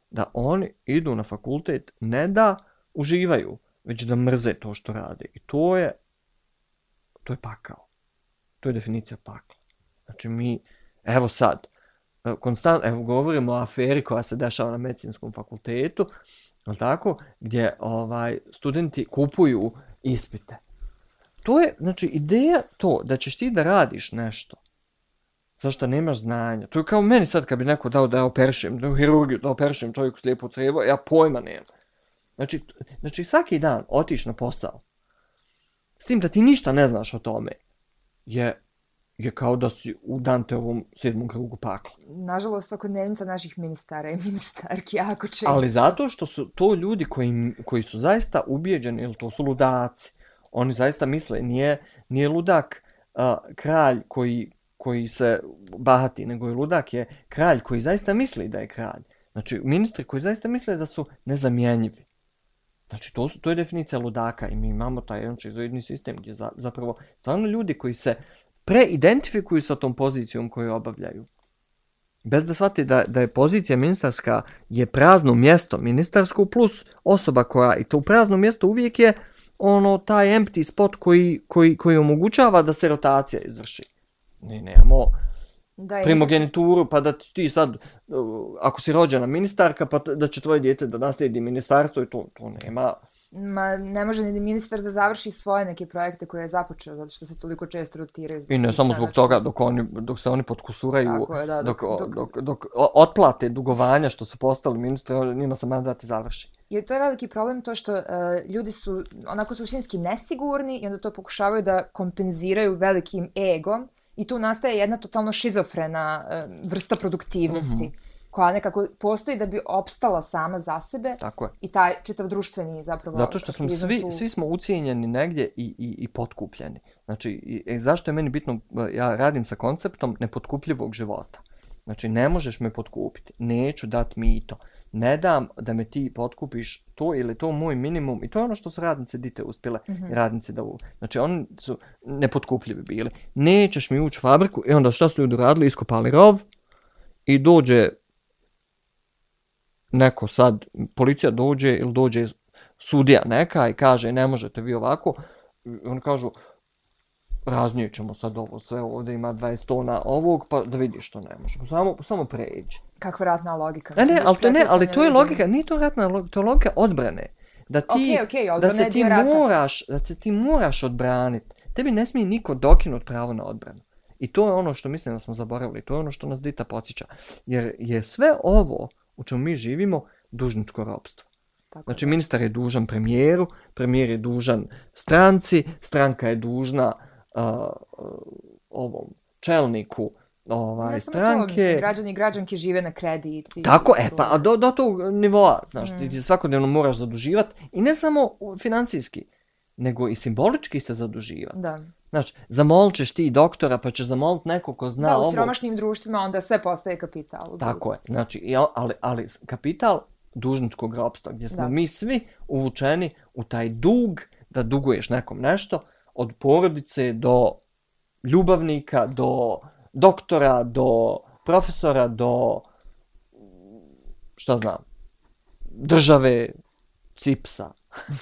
da oni idu na fakultet ne da uživaju, već da mrze to što rade. I to je, to je pakao. To je definicija pakla. Znači, mi, evo sad, konstant, evo govorimo o aferi koja se dešava na medicinskom fakultetu, al tako, gdje ovaj studenti kupuju ispite. To je, znači, ideja to da ćeš ti da radiš nešto zašto nemaš znanja. To je kao meni sad kad bi neko dao da operšem, operišem, da u hirurgiju, da operišem čovjeku slijepo crevo, ja pojma nemam. Znači, znači svaki dan otiš na posao, s tim da ti ništa ne znaš o tome, je je kao da si u Danteovom sedmom krugu pakla. Nažalost, svakodnevnica naših ministara i ministarki jako često. Ali zato što su to ljudi koji, koji su zaista ubijeđeni, ili to su ludaci, oni zaista misle, nije, nije ludak uh, kralj koji, koji se bahati, nego je ludak je kralj koji zaista misli da je kralj. Znači, ministri koji zaista misle da su nezamjenjivi. Znači, to, su, to je definicija ludaka i mi imamo taj jedan čizoidni sistem gdje za, zapravo stvarno ljudi koji se preidentifikuju sa tom pozicijom koju obavljaju. Bez da shvati da, da je pozicija ministarska je prazno mjesto, ministarsko plus osoba koja, i to prazno mjesto uvijek je ono taj empty spot koji, koji, koji omogućava da se rotacija izvrši. Ne, nemamo da primogenituru, pa da ti sad, ako si rođena ministarka, pa da će tvoje dijete da naslijedi ministarstvo i to, to nema, Ma, ne može ni ministar da završi svoje neke projekte koje je započeo, zato što se toliko često rotiraju. I ne samo zbog toga, dok, oni, dok se oni podkusuraju, je, da, dok, dok, dok, dok, dok otplate dugovanja što su postali ministri, njima se mandat završi. I to je veliki problem, to što uh, ljudi su onako suštinski nesigurni i onda to pokušavaju da kompenziraju velikim egom i tu nastaje jedna totalno šizofrena uh, vrsta produktivnosti. Mm -hmm koja nekako postoji da bi opstala sama za sebe. Tako je. I taj čitav društveni zapravo... Zato što smo svi, tu... svi smo ucijenjeni negdje i, i, i potkupljeni. Znači, i, i zašto je meni bitno, ja radim sa konceptom nepotkupljivog života. Znači, ne možeš me potkupiti, neću dati mito, ne dam da me ti potkupiš to ili to moj minimum. I to je ono što su radnice dite uspjele, mm -hmm. radnice da u... Znači, oni su nepotkupljivi bili. Nećeš mi ući u fabriku i onda šta su ljudi radili, iskopali rov i dođe neko sad, policija dođe ili dođe sudija neka i kaže ne možete vi ovako. Oni kažu, raznijet ćemo sad ovo sve, ovdje ima 20 tona ovog, pa da vidiš što ne možemo. Samo, samo pređi. Kakva ratna logika. Ne, ne, ali to, ne, ali to je logika, nije to ratna logika, to je logika odbrane. Da ti, okay, okay, da se ti moraš, da se ti moraš odbraniti. Tebi ne smije niko dokinut pravo na odbranu. I to je ono što mislim da smo zaboravili, to je ono što nas dita podsjeća. Jer je sve ovo u čemu mi živimo dužničko ropstvo. Tako znači, ministar je dužan premijeru, premijer je dužan stranci, stranka je dužna uh, ovom čelniku ovaj, stranke. To, mislim, građani i građanke žive na kredit. I Tako, e, pa do, do tog nivoa, znaš, mm. ti, ti svakodnevno moraš zaduživati i ne samo financijski, nego i simbolički se zaduživati. Da. Zamolit ćeš ti doktora, pa ćeš zamolit neko ko zna ovo. Da, u siromašnim društvima onda sve postaje kapital. Tako je. Znači, ali, ali kapital dužničkog ropstva, gdje smo da. mi svi uvučeni u taj dug da duguješ nekom nešto, od porodice do ljubavnika, do doktora, do profesora, do šta znam, države, cipsa.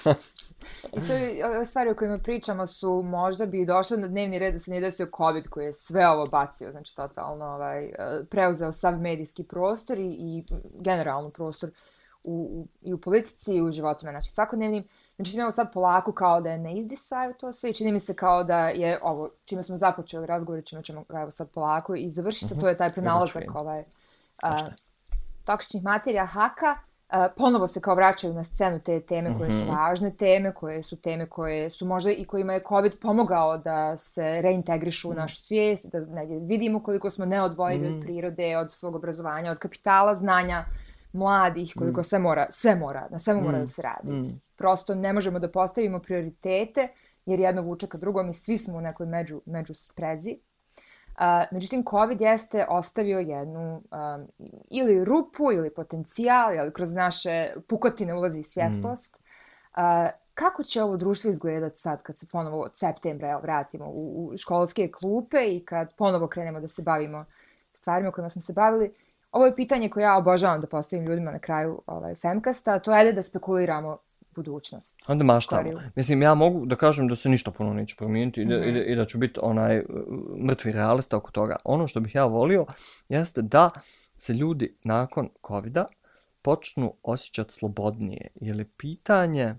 I sve ove stvari o kojima pričamo su možda bi došle na dnevni red da se nije desio COVID koji je sve ovo bacio, znači totalno ovaj, e, preuzeo sav medijski prostor i, i generalno prostor u, u, i u politici i u životima naših svakodnevnim. Znači imamo sad polako kao da je ne izdisaju to sve i čini mi se kao da je ovo čime smo započeli razgovor čime ćemo evo sad polako i završiti, uh mhm. -huh. to je taj prenalazak ovaj, uh, toksičnih materija haka. Ponovo se kao vraćaju na scenu te teme koje su mhm. važne teme, koje su teme koje su možda i kojima je COVID pomogao da se reintegrišu u mhm. naš svijest, da negdje vidimo koliko smo neodvojivi mm. od prirode, od svog obrazovanja, od kapitala, znanja mladih, koliko sve mora, sve mora, na svemu mm. mora da se radi. Mm. Prosto ne možemo da postavimo prioritete, jer jedno vuče ka drugom i svi smo u nekoj među, među sprezi. Međutim, COVID jeste ostavio jednu um, ili rupu ili potencijal, ali kroz naše pukotine ulazi svjetlost. Mm. Uh, kako će ovo društvo izgledati sad kad se ponovo od septembra evo, vratimo u, u školske klupe i kad ponovo krenemo da se bavimo stvarima kojima smo se bavili? Ovo je pitanje koje ja obožavam da postavim ljudima na kraju ovaj, Femkasta, to je da spekuliramo budućnost. Onda maštamo. Mislim, ja mogu da kažem da se ništa puno neće promijeniti mm -hmm. i, da, i da ću biti onaj uh, mrtvi realista oko toga. Ono što bih ja volio jeste da se ljudi nakon covid počnu osjećati slobodnije. Je li pitanje...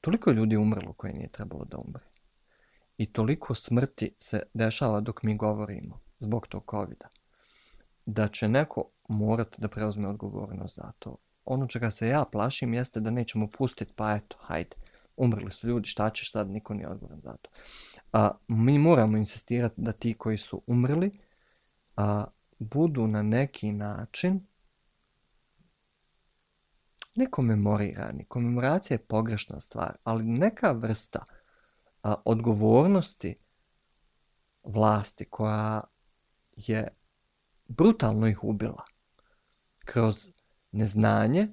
Toliko je ljudi umrlo koje nije trebalo da umre. I toliko smrti se dešava dok mi govorimo zbog tog covid Da će neko morati da preuzme odgovornost za to. Ono čega se ja plašim jeste da nećemo pustiti, pa eto, hajde, umrli su ljudi, šta ćeš sad, niko nije odgovoran za to. A, mi moramo insistirati da ti koji su umrli a, budu na neki način ne komemorirani. Komemoracija je pogrešna stvar, ali neka vrsta a, odgovornosti vlasti koja je brutalno ih ubila kroz neznanje,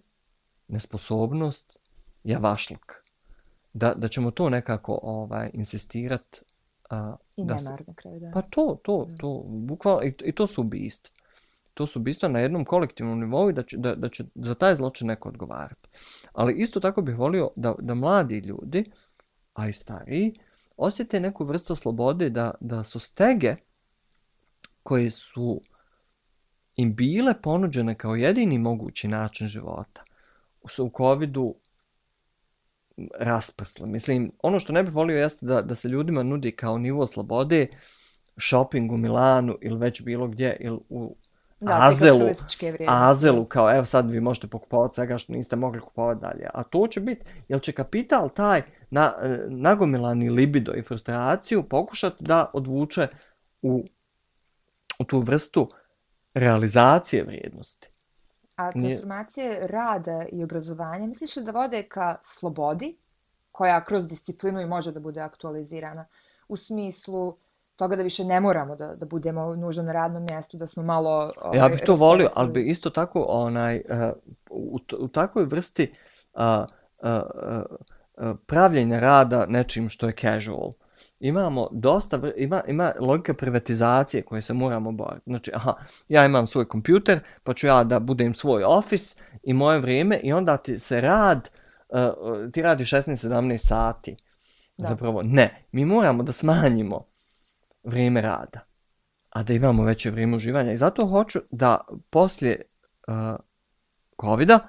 nesposobnost, javašluk. Da, da ćemo to nekako ovaj insistirat a, I da nemar na kraju, da. Pa to, to, to, bukvalno, i, i to su ubistva. To su ubistva na jednom kolektivnom nivou da će, da, da će za taj zločin neko odgovarati. Ali isto tako bih volio da, da mladi ljudi, a i stariji, osjete neku vrstu slobode da, da su stege koje su im bile ponuđene kao jedini mogući način života su u COVID-u rasprsle. Mislim, ono što ne bih volio jeste da, da se ljudima nudi kao nivo slobode shopping u Milanu ili već bilo gdje ili u da, Azelu, Azelu kao evo sad vi možete pokupovati svega što niste mogli kupovati dalje. A to će biti, jel će kapital taj na, nagomilani libido i frustraciju pokušati da odvuče u u tu vrstu realizacije vrijednosti. A transformacije rada i obrazovanja, misliš li da vode ka slobodi, koja kroz disciplinu i može da bude aktualizirana, u smislu toga da više ne moramo da, da budemo nužno na radnom mjestu, da smo malo... Ovaj, ja bih to volio, ali bi isto tako onaj, uh, u, u takvoj vrsti uh, uh, uh, pravljenja rada nečim što je casual, imamo dosta, ima, ima logika privatizacije koje se moramo boriti. Znači, aha, ja imam svoj kompjuter, pa ću ja da budem svoj ofis i moje vrijeme i onda ti se rad, uh, ti radi 16-17 sati. Da. Zapravo, ne. Mi moramo da smanjimo vrijeme rada, a da imamo veće vrijeme uživanja. I zato hoću da poslije uh, COVID-a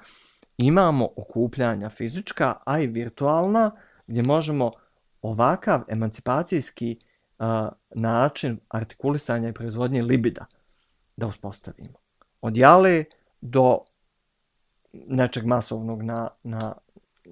imamo okupljanja fizička, a i virtualna, gdje možemo ovakav emancipacijski uh, način artikulisanja i proizvodnje libida da uspostavimo. Od jale do nečeg masovnog na, na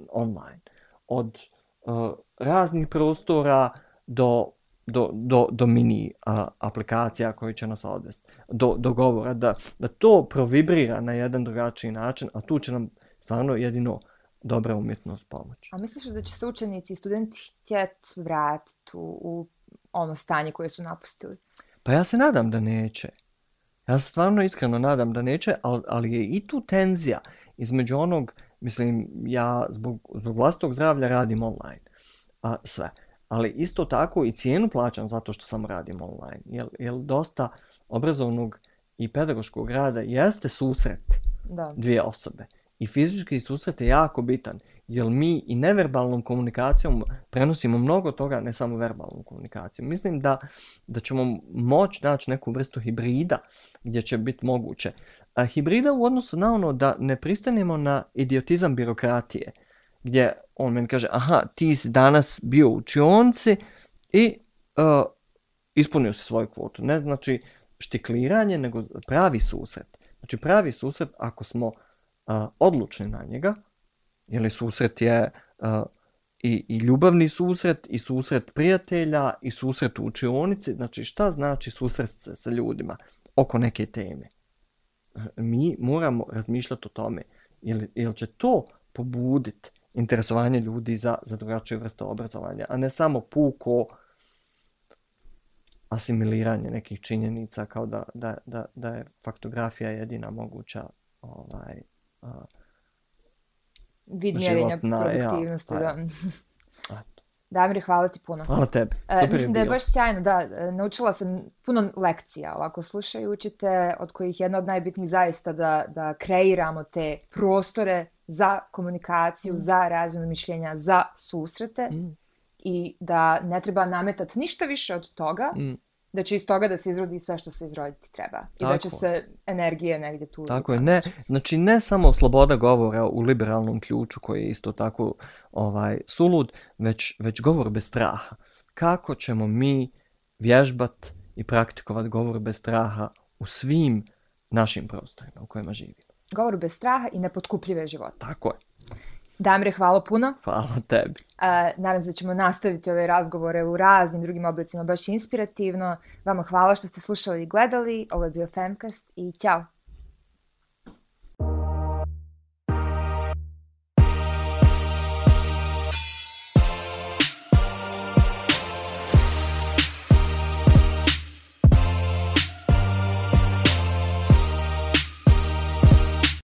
online. Od uh, raznih prostora do, do, do, do mini uh, aplikacija koji će nas odvesti. Do, do govora. Da, da to provibrira na jedan drugačiji način, a tu će nam stvarno jedino uh, dobra umjetnost pomoć. A misliš da će se učenici i studenti htjeti vratiti u, u ono stanje koje su napustili? Pa ja se nadam da neće. Ja se stvarno iskreno nadam da neće, ali, ali je i tu tenzija između onog, mislim, ja zbog, zbog vlastog zdravlja radim online. A, sve. Ali isto tako i cijenu plaćam zato što sam radim online. Jer, jer dosta obrazovnog i pedagoškog rada jeste susret da. dvije osobe. I fizički susret je jako bitan, jer mi i neverbalnom komunikacijom prenosimo mnogo toga, ne samo verbalnom komunikacijom. Mislim da, da ćemo moći naći neku vrstu hibrida gdje će biti moguće. A hibrida u odnosu na ono da ne pristanemo na idiotizam birokratije, gdje on meni kaže, aha, ti si danas bio u čionci i uh, ispunio si svoju kvotu. Ne znači štikliranje, nego pravi susret. Znači pravi susret ako smo a, odlučni na njega, jer susret je a, i, i ljubavni susret, i susret prijatelja, i susret u učionici, znači šta znači susret se sa ljudima oko neke teme. Mi moramo razmišljati o tome, jer, jer će to pobuditi interesovanje ljudi za, za drugačije vrste obrazovanja, a ne samo puko asimiliranje nekih činjenica kao da, da, da, da je faktografija jedina moguća ovaj, vid mjerenja produktivnosti. Ja, da. Damir, hvala ti puno. Hvala tebi. E, Super mislim je da je baš sjajno, da, e, naučila sam puno lekcija ovako slušajući te, od kojih jedna od najbitnijih zaista da, da kreiramo te prostore za komunikaciju, mm. za razmjenu mišljenja, za susrete mm. i da ne treba nametati ništa više od toga, mm da će iz toga da se izrodi sve što se izroditi treba. I Tako. da će se energije negdje tu... Tako je, ne, znači ne samo sloboda govora u liberalnom ključu koji je isto tako ovaj sulud, već, već govor bez straha. Kako ćemo mi vježbat i praktikovat govor bez straha u svim našim prostorima u kojima živimo? Govor bez straha i nepotkupljive života. Tako je. Damire, hvala puno. Hvala tebi. Uh, nadam se da ćemo nastaviti ove razgovore u raznim drugim oblicima, baš inspirativno. Vama hvala što ste slušali i gledali. Ovo je bio Femcast i ćao.